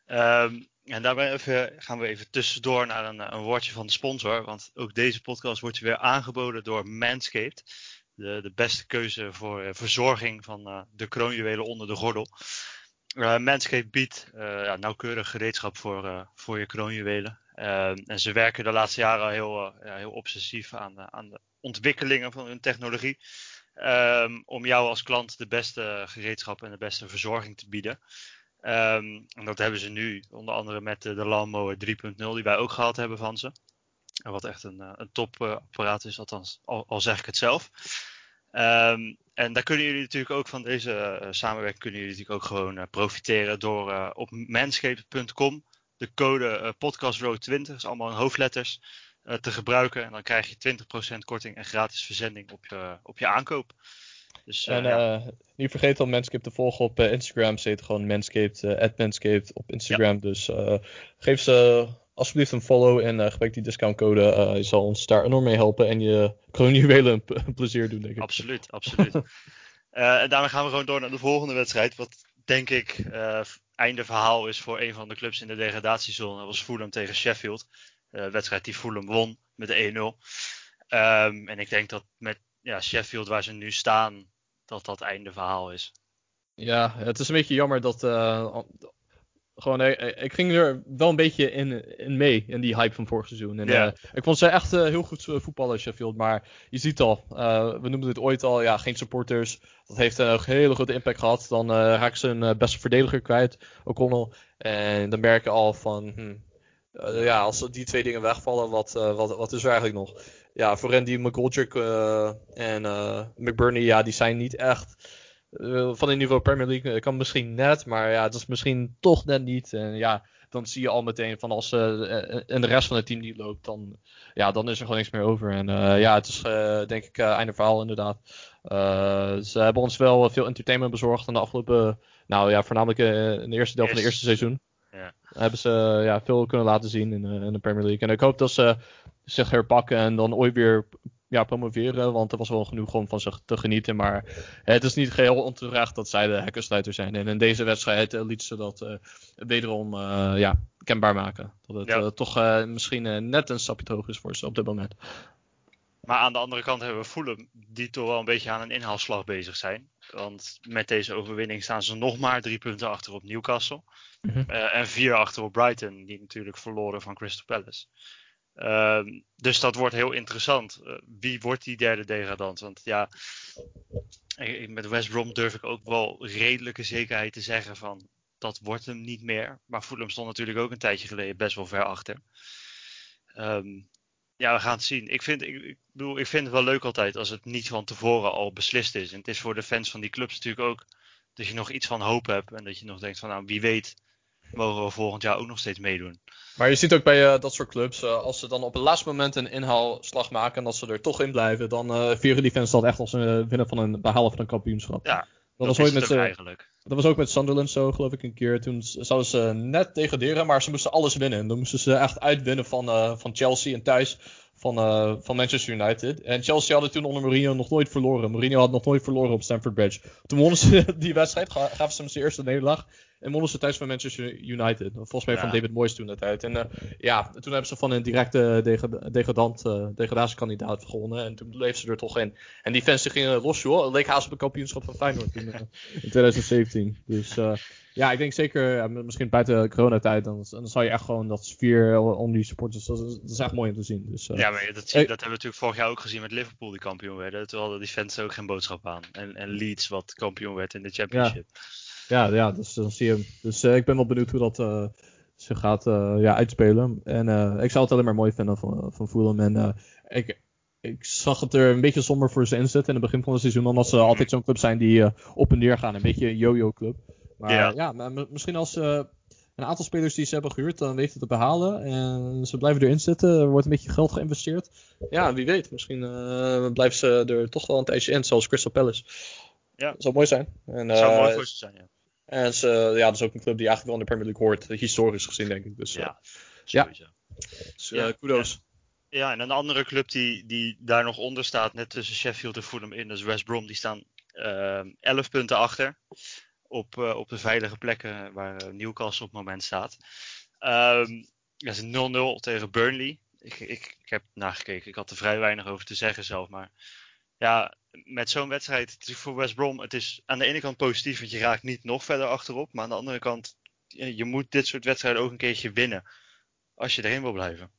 Ehm, en daarbij gaan we even tussendoor naar een, een woordje van de sponsor. Want ook deze podcast wordt weer aangeboden door Manscaped. De, de beste keuze voor eh, verzorging van eh, de kroonjuwelen onder de gordel. Uh, Manscaped biedt ja, nauwkeurig gereedschap voor, voor je kroonjuwelen. En ze werken de laatste jaren al heel, heel obsessief aan, aan de ontwikkelingen van hun technologie. Um, om jou als klant de beste gereedschap en de beste verzorging te bieden. Um, en dat hebben ze nu onder andere met de, de Lawnmower 3.0 die wij ook gehad hebben van ze. En wat echt een, een topapparaat is, althans al, zeg ik het zelf. Um, en daar kunnen jullie natuurlijk ook van deze uh, samenwerking kunnen jullie natuurlijk ook gewoon profiteren door op manscaped.com de code uh, podcastrow20, is allemaal in hoofdletters, eh, te gebruiken. En dan krijg je 20% korting en gratis verzending op je, op je aankoop. Dus eh, En ja, eh, niet vergeten om Manscaped te volgen op eh, Instagram. Ze heet gewoon Manscaped, eh, Manscaped op Instagram. Dus eh, geef ze alsjeblieft een follow en eh, gebruik die discountcode. eh je zal ons daar enorm mee helpen en je kroonjuwelen een, plezier doen, denk ik. absoluut, absoluut. Eh, en daarmee gaan we gewoon door naar de volgende wedstrijd. Wat denk ik eh, einde verhaal is voor een van de clubs in de degradatiezone. Dat was Fulham tegen Sheffield. Eh, wedstrijd die Fulham won met 1-0. Ehm, en ik denk dat met ja, Sheffield waar ze nu staan, dat dat einde verhaal is. Ja, het is een beetje jammer dat. eh, gewoon, eh, ik ging er wel een beetje in, in mee, in die hype van vorig seizoen. En, eh, ik vond ze echt eh, heel goed eh, voetballen, Sheffield. Maar je ziet al, eh, we noemden dit ooit al, ja, geen supporters. Dat heeft een hele grote impact gehad. Dan eh raken ze een eh, beste verdediger kwijt, O'Connell. En dan merk je al van, hm, eh, ja, als die twee dingen wegvallen, wat, eh, wat, wat is er eigenlijk nog? Ja, voor Randy McGoldrick eh, en eh, McBurney, ja, die zijn niet echt eh, van het niveau Premier League. kan misschien net, maar ja, het is misschien toch net niet. En ja, dan zie je al meteen van als en de rest van het team niet loopt, dan, ja, dan is er gewoon niks meer over. En ja, het is denk ik einde verhaal inderdaad. Ze hebben ons wel veel entertainment bezorgd in de afgelopen, nou ja, voornamelijk in de eerste deel van het Eerste seizoen. Ja. Hebben ze ja, veel kunnen laten zien in, in de Premier League. En ik hoop dat ze zich herpakken en dan ooit weer ja, promoveren. Want er was wel genoeg om van zich te genieten. Maar het is niet geheel onterecht dat zij de hekkensluiter zijn. En in deze wedstrijd uh, liet ze dat uh, wederom uh, ja, kenbaar maken. Dat het ja. toch misschien net een stapje te hoog is voor ze op dit moment. Maar aan de andere kant hebben we Fulham die toch wel een beetje aan een inhaalslag bezig zijn. Want met deze overwinning staan ze nog maar drie punten achter op Newcastle. Mm -hmm. en vier achter op Brighton, die natuurlijk verloren van Crystal Palace. Uh, dus dat wordt heel interessant. Uh, wie wordt die derde degradant? Want ja, met West Brom durf ik ook wel redelijke zekerheid te zeggen van dat wordt hem niet meer. Maar Fulham stond natuurlijk ook een tijdje geleden best wel ver achter. Um, ja, we gaan het zien. Ik vind, ik, ik, bedoel, ik vind het wel leuk altijd als het niet van tevoren al beslist is. En het is voor de fans van die clubs natuurlijk ook dat je nog iets van hoop hebt. En dat je nog denkt van nou, wie weet mogen we volgend jaar ook nog steeds meedoen. Maar je ziet ook bij uh, dat soort clubs, uh, als ze dan op het laatste moment een inhaalslag maken en dat ze er toch in blijven, dan uh, vieren die fans dat echt als een winnen van een behalen van een kampioenschap. Ja, dat, dat was ooit met eigenlijk. Dat was ook met Sunderland zo, geloof ik, een keer. Toen zouden ze net degraderen, maar ze moesten alles winnen. En dan moesten ze echt uitwinnen van, van Chelsea en thuis van, van Manchester United. En Chelsea hadden toen onder Mourinho nog nooit verloren. Mourinho had nog nooit verloren op Stamford Bridge. Toen wonnen ze die wedstrijd, gaven ze hem zijn eerste nederlaag. En wonnen ze thuis van Manchester United. Volgens mij ja. van David Moyes toen dat uit. En uh, ja, toen hebben ze van een directe degradant, uh, degradatiekandidaat gewonnen. En toen bleef ze er toch in. En die fans gingen los, joh. Het leek haast op een kampioenschap van Feyenoord in, uh, in 2017. Dus ja, ik denk zeker, misschien buiten coronatijd, dan, dan zal je echt gewoon dat sfeer om die supporters, dat is, dat is echt mooi om te zien. Dus, ja, maar dat, zie, dat hebben we natuurlijk vorig jaar ook gezien met Liverpool die kampioen werden. Toen hadden die fans ook geen boodschap aan. En, en Leeds wat kampioen werd in de Championship. Ja, ja, ja dus dan zie je hem. Dus uh, ik ben wel benieuwd hoe dat uh, zich gaat uh, ja, uitspelen. En ik zou het alleen maar mooi vinden van, van Fulham. En ik, ik zag het er een beetje somber voor ze inzetten in het begin van het seizoen. Omdat ze altijd zo'n club zijn die op en neer gaan. Een beetje een yo-yo club. Maar ja, ja maar misschien als een aantal spelers die ze hebben gehuurd, dan weten te behalen. En ze blijven erin zitten. Er wordt een beetje geld geïnvesteerd. Ja, wie weet. Misschien blijven ze er toch wel een tijdje in, zoals Crystal Palace. Ja. Dat zou mooi zijn. En, dat zou mooi voor ze zijn, ja. En ze, ja, dat is ook een club die eigenlijk wel in de Premier League hoort, historisch gezien, denk ik. Dus, ja, ja. Dus, uh, kudos. Ja. ja, en een andere club die, die daar nog onder staat, net tussen Sheffield en Fulham in, dat is West Brom. Die staan uh, 11 punten achter op, uh, op de veilige plekken waar Newcastle op het moment staat. Um, dat is 0-0 tegen Burnley. Ik, ik, ik heb nagekeken, ik had er vrij weinig over te zeggen zelf, maar ja, met zo'n wedstrijd voor West Brom, het is aan de ene kant positief, want je raakt niet nog verder achterop. Maar aan de andere kant, je moet dit soort wedstrijden ook een keertje winnen. Als je erin wil blijven.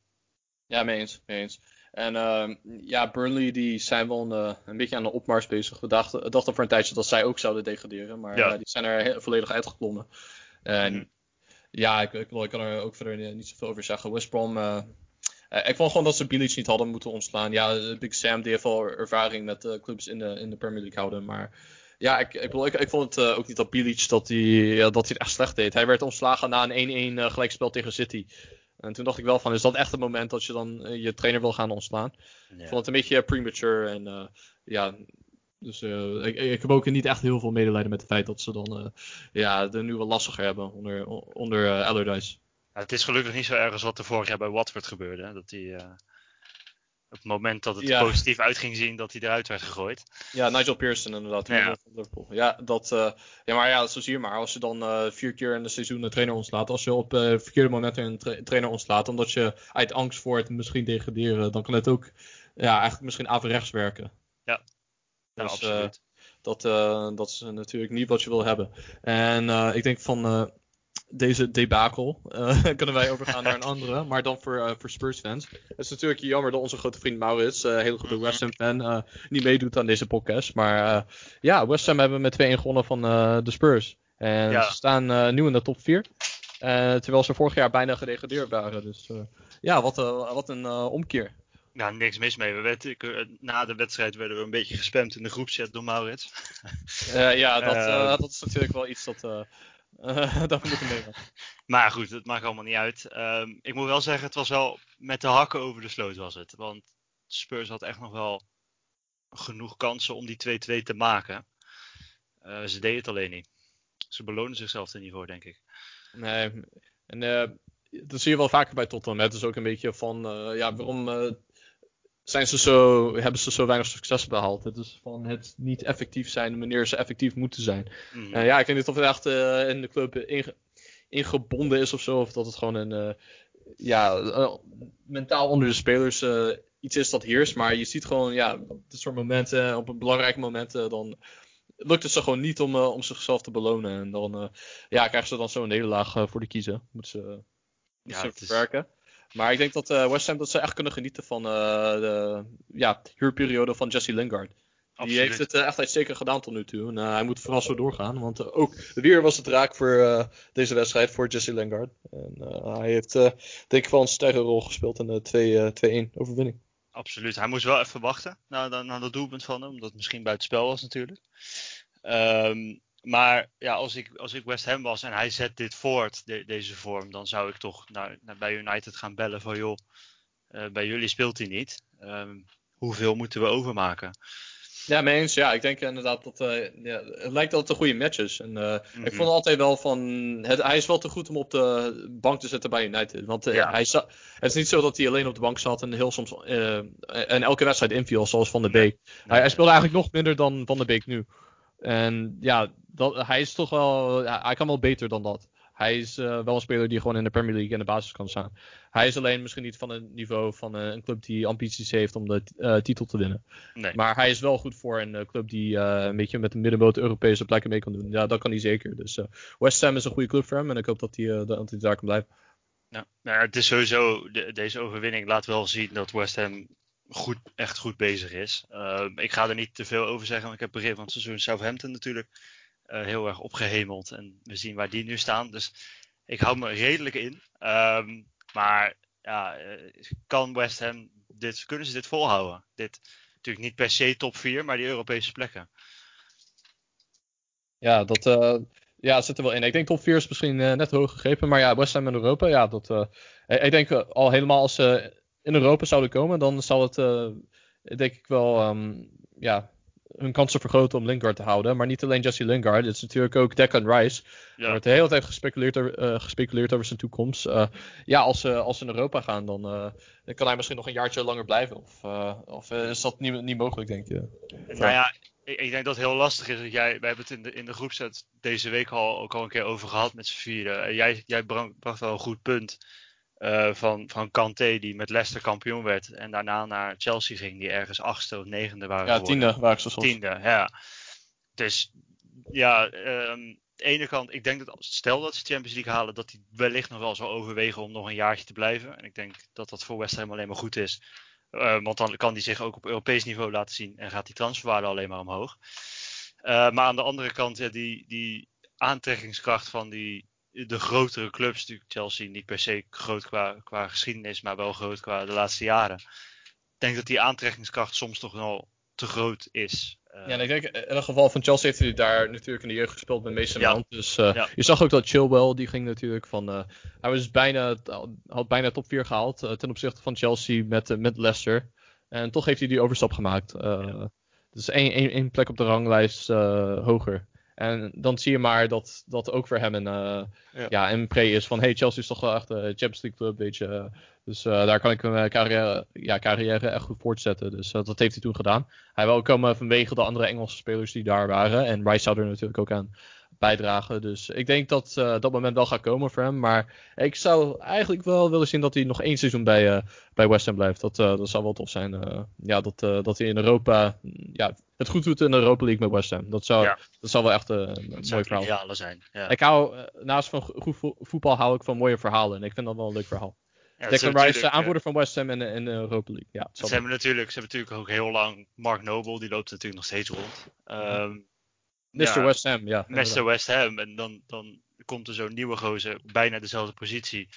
Ja, mee eens. Mee eens. En uh, ja, Burnley die zijn wel een, een beetje aan de opmars bezig. We dachten, dachten voor een tijdje dat zij ook zouden degraderen. Maar ja. uh, die zijn er volledig uitgeklommen. En mm. ja, ik, ik, ik, kan er ook verder niet zoveel over zeggen. West Brom... Uh, uh, ik vond gewoon dat ze Bilic niet hadden moeten ontslaan. Ja, Big Sam die heeft wel ervaring met uh, clubs in de, in de Premier League houden. Maar ja, ik, ik, ik, ik vond het uh, ook niet dat Bilic dat hij, ja, dat hij het echt slecht deed. Hij werd ontslagen na een 1-1 gelijkspel tegen City. En toen dacht ik wel van, is dat echt het moment dat je dan eh, je trainer wil gaan ontslaan? Ik vond het een beetje premature en eh, ja... Dus eh, ik, ik heb ook niet echt heel veel medelijden met het feit dat ze dan eh, ja, de nu lastiger hebben onder, onder eh, Allardyce. Het is gelukkig niet zo erg als wat er vorig jaar bij Watford gebeurde. Hè? Dat hij eh, op het moment dat het Ja. positief uit ging zien, dat hij eruit werd gegooid. Ja, Nigel Pearson inderdaad. Ja. van Liverpool. Ja, dat, eh, ja, maar ja, zo zie je maar. Als je dan eh, vier keer in het seizoen een trainer ontslaat. Als je op verkeerde momenten een tra- trainer ontslaat. Omdat je uit angst voor het misschien degraderen. Dan kan het ook ja, eigenlijk misschien averechts werken. Ja. Ja, Dus, absoluut. dat, dat is natuurlijk niet wat je wil hebben. En ik denk van deze debakel eh, kunnen wij overgaan naar een andere. Maar dan voor, eh, voor Spurs fans. Het is natuurlijk jammer dat onze grote vriend Maurits, eh hele goede Mhm. West Ham fan, eh, niet meedoet aan deze podcast. Maar eh, ja, West Ham hebben met 2-1 gewonnen van eh, de Spurs. En Ja. ze staan eh, nu in de top 4. Eh, terwijl ze vorig jaar bijna gedegradeerd waren. Dus eh, ja, wat, wat een eh, omkeer. Ja, niks mis mee. We ik, na de wedstrijd werden we een beetje gespamd in de groepchat door Maurits. Eh, ja, dat, dat is natuurlijk wel iets dat, eh dat we moeten nemen. Maar goed, het maakt allemaal niet uit. Ehm, ik moet wel zeggen, het was wel met de hakken over de sloot was het. Want Spurs had echt nog wel genoeg kansen om die 2-2 te maken. Eh, ze deden het alleen niet. Ze belonen zichzelf er niet voor, denk ik. Nee, en eh, dat zie je wel vaker bij Tottenham. Het is ook een beetje van, eh, ja, waarom eh, zijn ze zo, hebben ze zo weinig succes behaald? Het is van het niet effectief zijn wanneer ze effectief moeten zijn. Mhm. Eh, ja, ik weet niet of het echt eh, in de club inge- ingebonden is of zo, of dat het gewoon een, eh, ja, mentaal onder de spelers iets is dat heerst. Maar je ziet gewoon, ja, op dit soort momenten, op een belangrijke momenten, dan lukt het ze gewoon niet om, om zichzelf te belonen. En dan ja, krijgen ze dan zo'n nederlaag voor de kiezen. Moeten ze, moeten Ja, ze het is- verwerken. Maar ik denk dat eh, West Ham dat ze echt kunnen genieten van eh, de ja, huurperiode van Jesse Lingard. Die Absoluut. heeft het eh, echt uitstekend gedaan tot nu toe. En hij moet vooral zo doorgaan. Want ook weer was het raak voor deze wedstrijd voor Jesse Lingard. En hij heeft denk ik wel een sterke rol gespeeld in de 2, eh, 2-1 overwinning. Absoluut. Hij moest wel even wachten naar, naar, naar dat doelpunt van hem, omdat het misschien buitenspel was natuurlijk. Ehm, maar ja, als ik, als ik West Ham was en hij zet dit voort, de- deze vorm, dan zou ik toch naar, naar bij United gaan bellen van joh, eh, bij jullie speelt hij niet. Ehm, hoeveel moeten we overmaken? Ja, mee eens. Ja, ik denk inderdaad dat eh, ja, het lijkt het een goede match is. En, eh, Mhm. Ik vond altijd wel van. Het, hij is wel te goed om op de bank te zetten bij United. Want eh, Ja. hij het is niet zo dat hij alleen op de bank zat en heel soms. en elke wedstrijd inviel, zoals Van de Beek. Hij, hij speelde eigenlijk nog minder dan Van de Beek nu. En ja, dat, hij is toch wel. hij kan wel beter dan dat. Hij is eh, wel een speler die gewoon in de Premier League in de basis kan staan. Hij is alleen misschien niet van het niveau van eh, een club die ambities heeft om de eh, titel te winnen. Nee. Maar hij is wel goed voor een club die een beetje met de middenmoot Europese plekken mee kan doen. Ja, dat kan hij zeker. Dus West Ham is een goede club voor hem en ik hoop dat hij, dat hij daar kan blijven. Ja, nou het is sowieso, de- deze overwinning laat wel zien dat West Ham goed, echt goed bezig is. Ehm, ik ga er niet te veel over zeggen, want ik heb begin van het seizoen Southampton natuurlijk eh, heel erg opgehemeld. En we zien waar die nu staan. Dus ik hou me redelijk in. Ehm, maar ja, eh, kan West Ham dit, kunnen ze dit volhouden? Dit, natuurlijk niet per se top 4, maar die Europese plekken. Ja, dat eh, ja, zit er wel in. Ik denk top 4 is misschien net hoog gegrepen. Maar ja, West Ham in Europa, ja, dat. ik- ik denk al helemaal als ze in Europa zouden komen, dan zal het eh, denk ik wel ehm, ja, hun kansen vergroten om Lingard te houden. Maar niet alleen Jesse Lingard, het is natuurlijk ook Declan Rice. Er Ja, wordt de hele tijd gespeculeerd, over- eh, gespeculeerd over zijn toekomst. Eh, ja, als ze, als ze in Europa gaan, dan, dan kan hij misschien nog een jaartje langer blijven. Of, of is dat niet, niet mogelijk, denk je? Nou ja, ik, ik denk dat het heel lastig is. Dat jij, we hebben het in de, in de groepset deze week al, ook al een keer over gehad met z'n vieren. En jij, jij bracht wel een goed punt eh, van, van Kanté, die met Leicester kampioen werd. En daarna naar Chelsea ging, die ergens achtste of negende waren Ja, geworden. tiende waar ik zo soms. Tiende, ja. Dus ja, ehm, aan de ene kant, ik denk dat stel dat ze Champions League halen, dat hij wellicht nog wel zal overwegen om nog een jaartje te blijven. En ik denk dat dat voor West Ham alleen maar goed is. Eh, want dan kan hij zich ook op Europees niveau laten zien en gaat die transferwaarde alleen maar omhoog. Eh, maar aan de andere kant, ja, die, die aantrekkingskracht van die, de grotere clubs, natuurlijk Chelsea niet per se groot qua, qua geschiedenis, maar wel groot qua de laatste jaren. Ik denk dat die aantrekkingskracht soms toch wel te groot is. Eh, Ja, en ik denk in het geval van Chelsea heeft hij daar natuurlijk in de jeugd gespeeld met Mason Ja. Mount. Dus eh, Ja. je zag ook dat Chilwell, die ging natuurlijk van... eh, hij was bijna, had bijna top 4 gehaald eh, ten opzichte van Chelsea met, met Leicester. En toch heeft hij die overstap gemaakt. Dus één, één, één plek op de ranglijst hoger. En dan zie je maar dat dat ook voor hem een, eh, Ja. ja. een pre is van... Hey, Chelsea is toch wel echt een Champions League club, weet je. Dus eh, daar kan ik mijn carrière, ja, carrière echt goed voortzetten. Dus eh, dat heeft hij toen gedaan. Hij wil ook komen vanwege de andere Engelse spelers die daar waren. En Rice zou er natuurlijk ook aan bijdragen. Dus ik denk dat eh, dat moment wel gaat komen voor hem. Maar ik zou eigenlijk wel willen zien dat hij nog één seizoen bij, eh, bij West Ham blijft. Dat, eh, dat zou wel tof zijn. ja, dat, dat hij in Europa ja, het goed doet in de Europa League met West Ham. Dat zou, Ja. dat zou wel echt een dat mooi verhaal zijn. Ja. Ik hou, naast van go- goed vo- voetbal hou ik van mooie verhalen. En ik vind dat wel een leuk verhaal. Ja, Declan Rice, eh, aanvoerder van West Ham in, de- de Europa League. Ja, Ze hebben, natuurlijk, ze hebben natuurlijk ook heel lang Mark Noble, die loopt natuurlijk nog steeds rond. Ehm Mr. ja, West Ham, ja. Mr. West Ham. En dan, dan komt er zo'n nieuwe gozer, bijna dezelfde positie.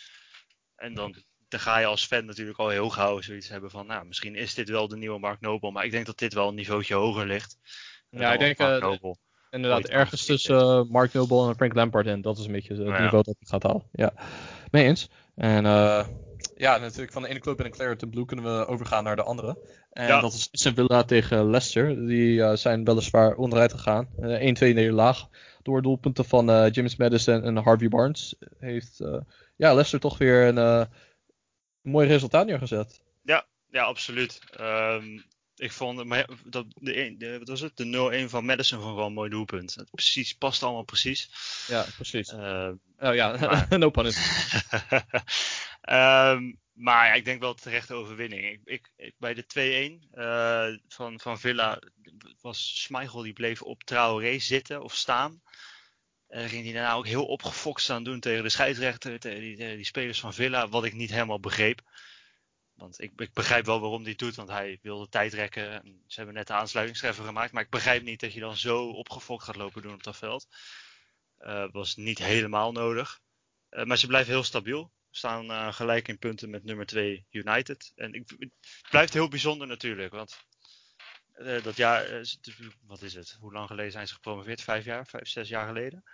En dan, dan ga je als fan natuurlijk al heel gauw zoiets hebben van, nou, misschien is dit wel de nieuwe Mark Noble. Maar ik denk dat dit wel een niveautje hoger ligt. Ja, ik denk, Mark eh, Noble. Inderdaad, ergens tussen eh, Mark Noble en Frank Lampard in. Dat is een beetje het Ja. niveau dat hij gaat halen. Ja, mee eens. En eh, ja, natuurlijk van de ene club in de Claret Blue kunnen we overgaan naar de andere. En Ja. dat is Aston Villa tegen Leicester. Die eh, zijn weliswaar onderuit gegaan. Eh 1-2 nederlaag. Door doelpunten van eh, James Madison en Harvey Barnes. Heeft eh, ja, Leicester toch weer een, eh, mooi resultaat neergezet. Ja, absoluut. Ehm, ik vond maar dat de, wat was het? de 0-1 van Madison ik wel een mooi doelpunt. Het precies, past allemaal precies. Ja, precies. Ehm, Oh ja, no pun Ehm, maar ik denk wel terechte overwinning. Ik, ik, bij de 2-1 eh, van, van Villa was Schmeichel die bleef op Traoré zitten of staan. En ging hij daarna ook heel opgefokt staan doen tegen de scheidsrechter, tegen die, die spelers van Villa, wat ik niet helemaal begreep. Want ik, ik begrijp wel waarom hij doet, want hij wilde tijd rekken. En ze hebben net de aansluitingstreffer gemaakt, maar ik begrijp niet dat je dan zo opgefokt gaat lopen doen op dat veld. Eh, was niet helemaal nodig. Maar ze blijven heel stabiel. Staan eh, gelijk in punten met nummer 2 United. En ik, het blijft heel bijzonder natuurlijk. Want eh, dat jaar, eh, wat is het? Hoe lang geleden zijn ze gepromoveerd? Vijf jaar? Vijf, zes jaar geleden?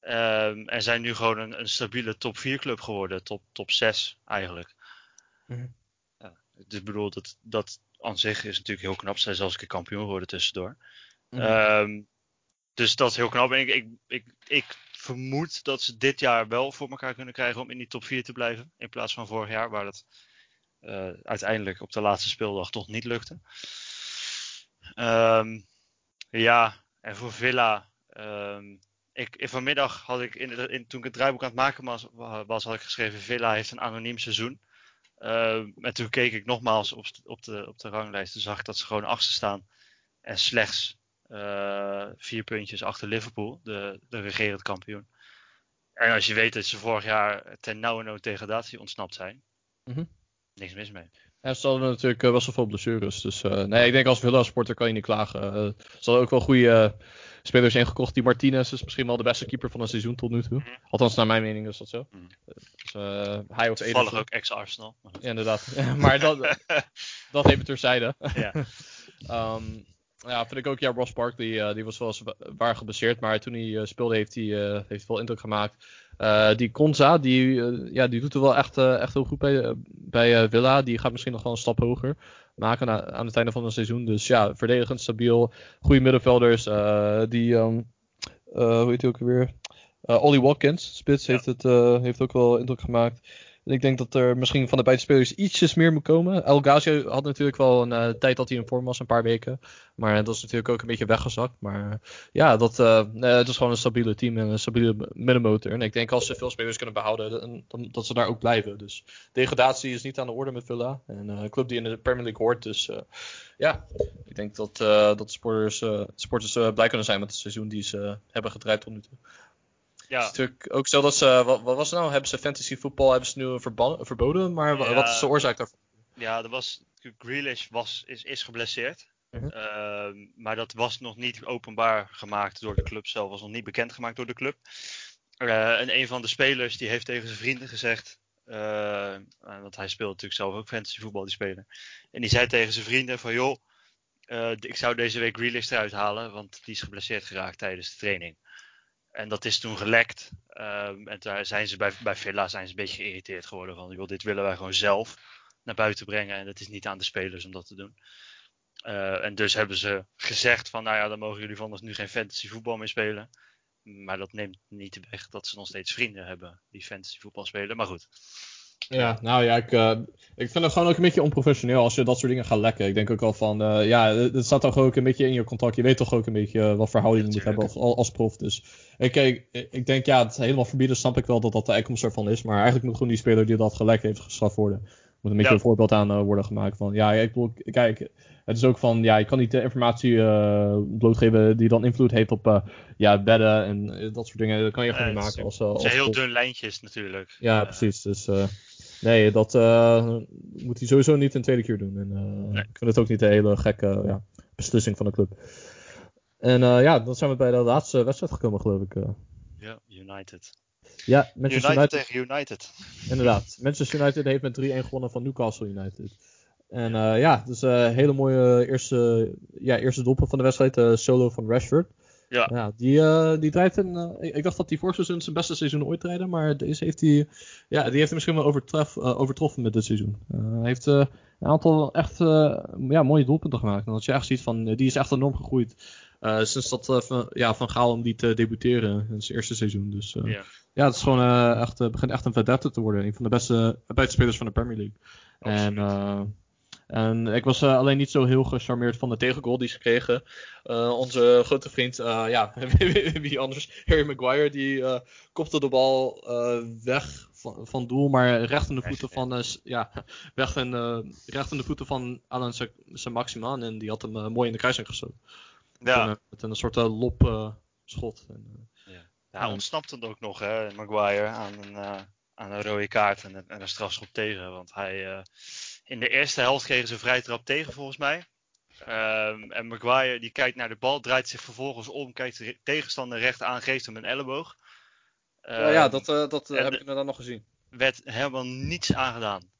Ehm, en zijn nu gewoon een, een stabiele top 4 club geworden. Top, top 6 eigenlijk. Mhm. Ja, dus ik bedoel, dat, dat aan zich is natuurlijk heel knap. Zij zelfs een keer kampioen geworden tussendoor. Mhm. Ehm, dus dat is heel knap. En ik, ik, ik, ik vermoed dat ze dit jaar wel voor elkaar kunnen krijgen om in die top 4 te blijven. In plaats van vorig jaar, waar dat eh, uiteindelijk op de laatste speeldag toch niet lukte. Ehm, ja, en voor Villa. ehm, ik, vanmiddag had ik, in, in, toen ik het draaiboek aan het maken was, was, had ik geschreven: Villa heeft een anoniem seizoen. Ehm, en toen keek ik nogmaals op, op, de, op de ranglijst. Toen zag dat ze gewoon achter staan. En slechts vier puntjes achter Liverpool, de, de regerend kampioen. En als je weet dat ze vorig jaar ten nauwe nood degradatie ontsnapt zijn, Mhm. niks mis mee. En ze hadden natuurlijk eh, wel veel blessures. Dus eh, nee, ik denk als Villa-sporter kan je niet klagen. Eh, ze hadden ook wel goede eh, spelers ingekocht. Die Martinez is misschien wel de beste keeper van het seizoen tot nu toe. Mhm. Althans, naar mijn mening is dat zo. Dus, eh, hij of Toevallig ook ex-Arsenal. Ja, inderdaad. maar dat, dat even terzijde. Ja. Ehm, ja, vind ik ook. Ja, Ross Barkley, eh, die was wel eens wa- waar geblesseerd. Maar toen hij eh, speelde, heeft hij eh, heeft wel indruk gemaakt. Die Konza, die, ja, die doet er wel echt, echt heel goed bij, bij Villa. Die gaat misschien nog wel een stap hoger maken na- aan het einde van het seizoen. Dus ja, verdedigend, stabiel. Goede middenvelders. die, ehm, eh, hoe heet hij ook weer? Ollie Watkins, spits, Ja. heeft, het, heeft ook wel indruk gemaakt. Ik denk dat er misschien van de beide spelers ietsjes meer moet komen. El Ghazi had natuurlijk wel een eh, tijd dat hij in vorm was, een paar weken. Maar dat is natuurlijk ook een beetje weggezakt. Maar eh, ja, dat, eh, het is gewoon een stabiele team en een stabiele middenmotor. En ik denk als ze veel spelers kunnen behouden, dan, dan- dat ze daar ook blijven. Dus degradatie is niet aan de orde met Villa. En eh, een club die in de Premier League hoort. Dus eh, ja, ik denk dat, eh, dat sporters, eh, sporters eh, blij kunnen zijn met het seizoen die ze hebben gedraaid tot nu toe. Ja, is natuurlijk ook zo dat ze, wat, wat was het nou? Hebben ze fantasy voetbal hebben ze nu verboden? Maar Ja. wat is de oorzaak daarvan? ja, er was, Grealish was, is, is geblesseerd. Mhm. Ehm, maar dat was nog niet openbaar gemaakt door de club zelf. Was nog niet bekendgemaakt door de club. Eh, en een van de spelers die heeft tegen zijn vrienden gezegd. eh, want hij speelt natuurlijk zelf ook fantasy voetbal, die speler. En die zei tegen zijn vrienden van joh, Eh, ik zou deze week Grealish eruit halen, want die is geblesseerd geraakt tijdens de training. En dat is toen gelekt. Ehm, en daar zijn ze bij, bij Villa zijn ze een beetje geïrriteerd geworden van, dit willen wij gewoon zelf naar buiten brengen. En het is niet aan de spelers om dat te doen. Eh, en dus hebben ze gezegd van, nou ja, dan mogen jullie vanaf nu geen fantasy voetbal meer spelen. Maar dat neemt niet weg dat ze nog steeds vrienden hebben die fantasy voetbal spelen. Maar goed, Ja, nou ja, ik, eh, ik vind het gewoon ook een beetje onprofessioneel als je dat soort dingen gaat lekken. Ik denk ook al van, eh, ja, het staat toch ook een beetje in je contract. Je weet toch ook een beetje eh, wat verhouding je moet hebben als, als prof. Dus ik, ik, ik denk, ja, het helemaal verbieden snap ik wel dat dat de uitkomst ervan is. Maar eigenlijk moet gewoon die speler die dat gelekt heeft gestraft worden. Er moet een beetje Ja. een voorbeeld aan worden gemaakt van, ja, ik bedoel, kijk, het is ook van, ja, je kan niet de informatie blootgeven die dan invloed heeft op, ja, bedden en dat soort dingen. Dat kan je gewoon niet maken als, het als zijn heel dun lijntjes natuurlijk. Ja, precies. Dus nee, dat eh, moet hij sowieso niet een tweede keer doen. En, eh, Nee. Ik vind het ook niet een hele gekke ja, beslissing van de club. En eh, ja, dan zijn we bij de laatste wedstrijd gekomen, geloof ik. Ja, United. ja, Manchester United United, tegen United. inderdaad. Manchester United heeft met 3-1 gewonnen van Newcastle United. En ja, dus een hele mooie eerste, ja, eerste doelpunt van de wedstrijd, solo van Rashford. Ja. die, eh, die draait een. eh, ik- dacht dat hij vorig seizoen zijn beste seizoen ooit draaide, maar deze heeft hij. Ja, die heeft hij misschien wel overtref, eh, overtroffen met dit seizoen. Hij heeft een aantal echt ja, mooie doelpunten gemaakt. En als je echt ziet van, die is echt enorm gegroeid. sinds dat van, ja, van Gaal om die te debuteren in zijn eerste seizoen. Dus Ja. ja, het is gewoon echt, begint echt een vedette te worden. Een van de beste buitenspelers van de Premier League. En, eh, en ik was eh, alleen niet zo heel gecharmeerd van de tegengoal die ze kregen. Eh, onze grote vriend, eh, ja, wie anders? Harry Maguire, die eh, kopte de bal eh, weg van, van doel, maar recht in de voeten van, eh, ja, weg in, eh, recht in de voeten van Alan Maximaan. En die had hem mooi in de kruising geschoten. Ja, Met, een, met een soort uh, lop eh, schot. En, eh, Ja, hij ontsnapt het ook nog, hè, Maguire, aan een, eh, aan een rode kaart en, een- en een strafschop tegen. Want hij, eh, in de eerste helft kregen ze een vrije trap tegen, volgens mij. Ehm, en Maguire die kijkt naar de bal, draait zich vervolgens om, kijkt de tegenstander recht aan, geeft hem een elleboog. ja, ja, Ehm, dat, eh, dat eh, heb ik inderdaad nog gezien. werd helemaal niets aangedaan.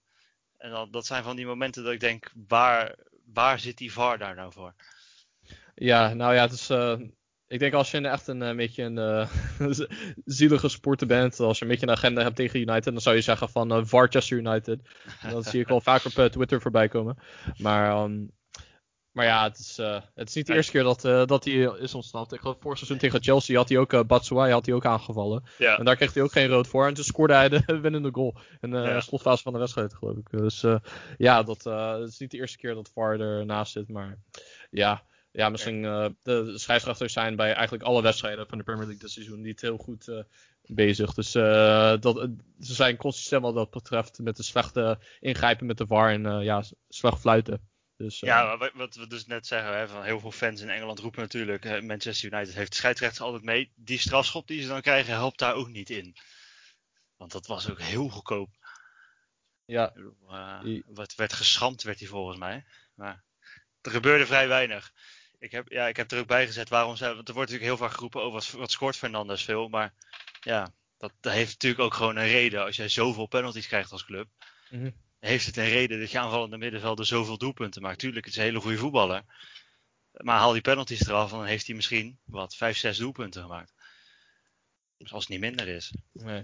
En dan, dat zijn van die momenten dat ik denk, waar, waar zit die VAR daar nou voor? Ja, nou ja, het is. eh, ik denk als je een- echt een, eh, beetje een eh, zielige sporter bent, als je een beetje een agenda hebt tegen United, dan zou je zeggen van eh Varchester United. En dat zie ik wel vaak op Twitter voorbij komen. Maar, ehm, maar ja, het is, het is niet de eerste keer dat, dat hij is ontsnapt. Ik geloof vorig seizoen tegen Chelsea had hij ook uh, Batshuayi had hij ook aangevallen. Ja, En daar kreeg hij ook geen rood voor. En toen scoorde hij de winnende goal. In de Ja. slotfase van de wedstrijd, geloof ik. Dus ja, dat het is niet de eerste keer dat VAR ernaast zit. Maar ja, ja misschien eh, de scheidsrechters zijn bij eigenlijk alle wedstrijden van de Premier League dit seizoen niet heel goed eh, bezig. Dus eh, dat, ze zijn consistent wat dat betreft met de slechte ingrijpen met de VAR en ja, slecht fluiten. Dus, ja wat- we dus net zeggen, hè, van heel veel fans in Engeland roepen natuurlijk, Manchester United heeft de scheidsrechters altijd mee. Die strafschop die ze dan krijgen helpt daar ook niet in. Want dat was ook heel goedkoop. ja, wat werd geschampt, werd hij volgens mij. Maar er gebeurde vrij weinig. Ik heb, ja, ik heb er ook bij gezet waarom zij. Want er wordt natuurlijk heel vaak geroepen: oh, wat, wat scoort Fernandes veel. Maar ja, dat, dat heeft natuurlijk ook gewoon een reden. Als jij zoveel penalties krijgt als club, Mhm. heeft het een reden dat je aanvallende middenvelder zoveel doelpunten maakt. Tuurlijk, het is een hele goede voetballer. Maar haal die penalties eraf, dan heeft hij misschien wat, vijf, zes doelpunten gemaakt. Dus als het niet minder is. Nee.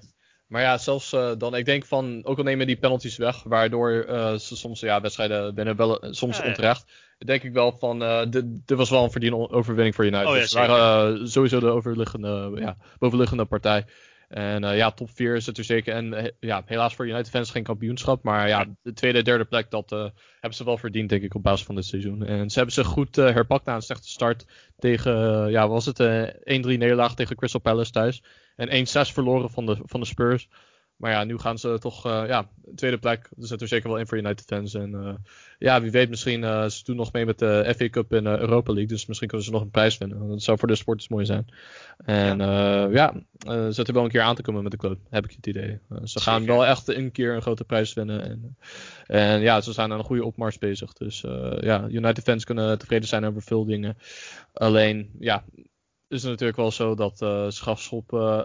Maar ja, zelfs eh, dan, ik denk van, ook al nemen die penalties weg, waardoor eh, ze soms, ja, wedstrijden binnen wel, eh, soms Ja, ja. onterecht. Denk ik wel van, eh, dit, dit was wel een verdiende overwinning voor United. Oh ja, Dus ze waren sowieso de overliggende, ja, bovenliggende partij. En ja, top 4 is het er zeker. En ja, helaas voor United fans geen kampioenschap. Maar ja, de tweede en derde plek, dat hebben ze wel verdiend, denk ik, op basis van dit seizoen. En ze hebben zich goed herpakt na een slechte start tegen, ja, was het eh 1-3 nederlaag tegen Crystal Palace thuis. En 1-6 verloren van de, van de Spurs. Maar ja, nu gaan ze toch, eh, ja, tweede plek. Er zit er zeker wel in voor United fans. En eh, ja, wie weet, misschien eh, ze doen nog mee met de FA Cup en Europa League. Dus misschien kunnen ze nog een prijs winnen. Dat zou voor de sporters mooi zijn. En ja, ja eh, zit er wel een keer aan te komen met de club, heb ik het idee. Ze gaan Zeker. wel echt een keer een grote prijs winnen. En, en ja, ze zijn aan een goede opmars bezig. Dus ja, United fans kunnen tevreden zijn over veel dingen. Alleen, ja, is natuurlijk wel zo dat strafschop. eh,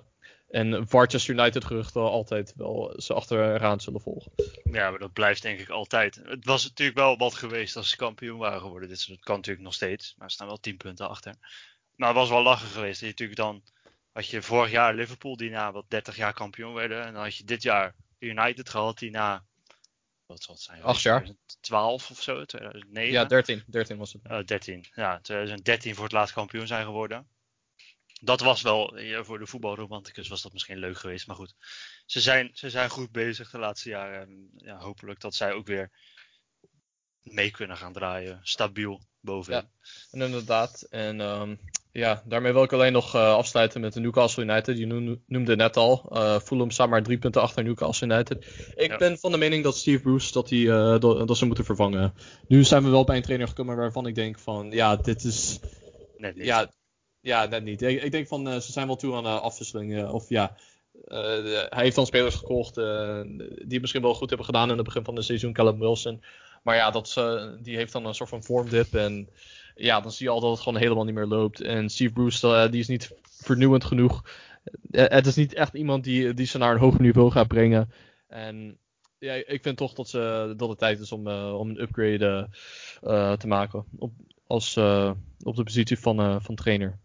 en Manchester United geruchten altijd wel ze achteraan zullen volgen. Ja, maar dat blijft denk ik altijd. Het was natuurlijk wel wat geweest als ze kampioen waren geworden. Dit dat kan natuurlijk nog steeds, maar ze staan wel 10 punten achter. Maar het was wel lachen geweest. Dat je natuurlijk dan had je vorig jaar Liverpool die na wat 30 jaar kampioen werden. En dan had je dit jaar United gehad die na wat zal het zijn? Acht jaar. 2012 of zo, 2009. Ja, 13. 13 was het. Eh, 13. Ja, 2013 voor het laatst kampioen zijn geworden. Dat was wel, ja, voor de voetbalromanticus was dat misschien leuk geweest. Maar goed, ze zijn, ze zijn goed bezig de laatste jaren. En ja, hopelijk dat zij ook weer mee kunnen gaan draaien. Stabiel bovenin. Ja. En inderdaad. En ehm, ja, daarmee wil ik alleen nog eh, afsluiten met de Newcastle United. Je noem- noemde net al. eh Fulham staat maar drie punten achter Newcastle United. Ik Ja. ben van de mening dat Steve Bruce dat, eh, dat, dat ze moeten vervangen. Nu zijn we wel bij een trainer gekomen waarvan ik denk van ja, dit is Net niet. ja, ja, net niet. Ik, ik denk van, eh, ze zijn wel toe aan uh, afwisseling. eh, of ja, eh, hij heeft dan spelers gekocht eh, die misschien wel goed hebben gedaan in het begin van het seizoen. Callum Wilson. Maar ja, dat, eh, die heeft dan een soort van vormdip. En ja, dan zie je al dat het gewoon helemaal niet meer loopt. En Steve Bruce, eh, die is niet vernieuwend genoeg. Eh, het is niet echt iemand die, die ze naar een hoger niveau gaat brengen. En ja, ik vind toch dat, ze, dat het tijd is om, eh, om een upgrade eh, eh, te maken. Op, als, eh, op de positie van, eh, van trainer.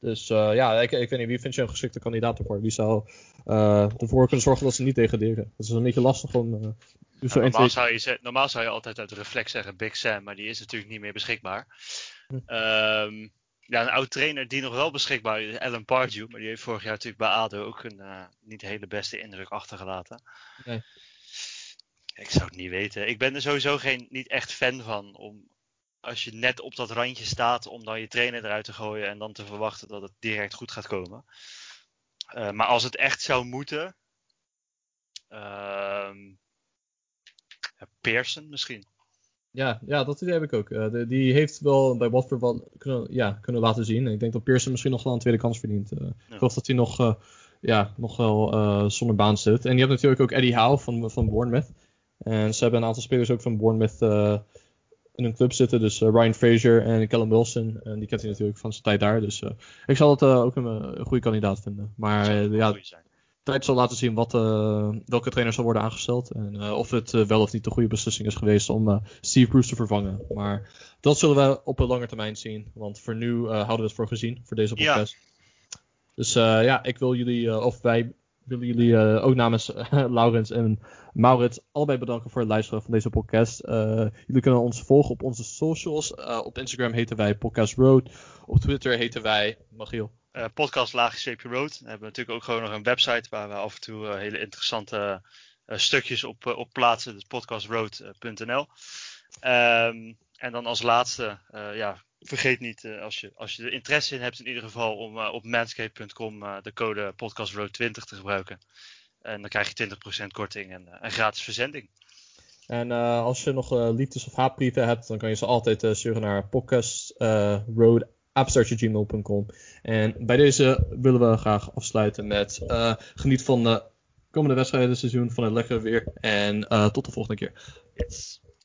Dus eh, ja, ik, ik weet niet, wie vind je een geschikte kandidaat ervoor? Wie zou eh, ervoor kunnen zorgen dat ze niet degraderen? Dat is een beetje lastig om... dus zo Ja, één, normaal, zou je, normaal zou je altijd uit reflex zeggen Big Sam, maar die is natuurlijk niet meer beschikbaar. Hm. Ehm, ja, een oud trainer die nog wel beschikbaar is, Alan Pardew, maar die heeft vorig jaar natuurlijk bij ADO ook een eh, niet hele beste indruk achtergelaten. Nee. Ik zou het niet weten. Ik ben er sowieso geen, niet echt fan van om als je net op dat randje staat om dan je trainer eruit te gooien en dan te verwachten dat het direct goed gaat komen. Eh, maar als het echt zou moeten, ja, Pearson misschien. ja, ja, dat idee heb ik ook. Eh, de- die heeft wel bij Watford wel kunnen, ja, kunnen laten zien. Ik denk dat Pearson misschien nog wel een tweede kans verdient. Eh, Ja. Ik geloof dat hij nog, ja, nog wel zonder baan zit. En je hebt natuurlijk ook Eddie Howe van, van Bournemouth. En ze hebben een aantal spelers ook van Bournemouth in hun club zitten. Dus eh, Ryan Fraser en Callum Wilson. En die kent hij natuurlijk van zijn tijd daar. Dus eh, ik zal het eh, ook een, een goede kandidaat vinden. Maar een ja, tijd zal laten zien wat, welke trainer zal worden aangesteld. En of het wel of niet de goede beslissing is geweest om Steve Bruce te vervangen. Maar dat zullen we op een lange termijn zien. Want voor nu houden we het voor gezien voor deze Ja. podcast. Dus eh, ja, ik wil jullie, of wij willen jullie eh, ook namens Laurens en Maurits allebei bedanken voor het luisteren van deze podcast. Eh, jullie kunnen ons volgen op onze socials. Eh, op Instagram heten wij Podcast Road. Op Twitter heten wij Magiel. Podcast Laagje Road. We hebben natuurlijk ook gewoon nog een website waar we af en toe hele interessante stukjes op, op plaatsen. Dus podcastroad.nl. Ehm, en dan als laatste, ja, vergeet niet eh, als, je, als je er interesse in hebt in ieder geval om eh, op manscape.com eh, de code podcastroad20 te gebruiken. En dan krijg je 20% korting en eh, een gratis verzending. En eh, als je nog eh, liefdes- of haatbrieven hebt, dan kan je ze altijd eh, sturen naar podcastroad.gmail.com. en bij deze willen we graag afsluiten met eh, geniet van de komende wedstrijden seizoen, van het lekkere weer. En eh, tot de volgende keer. Yes.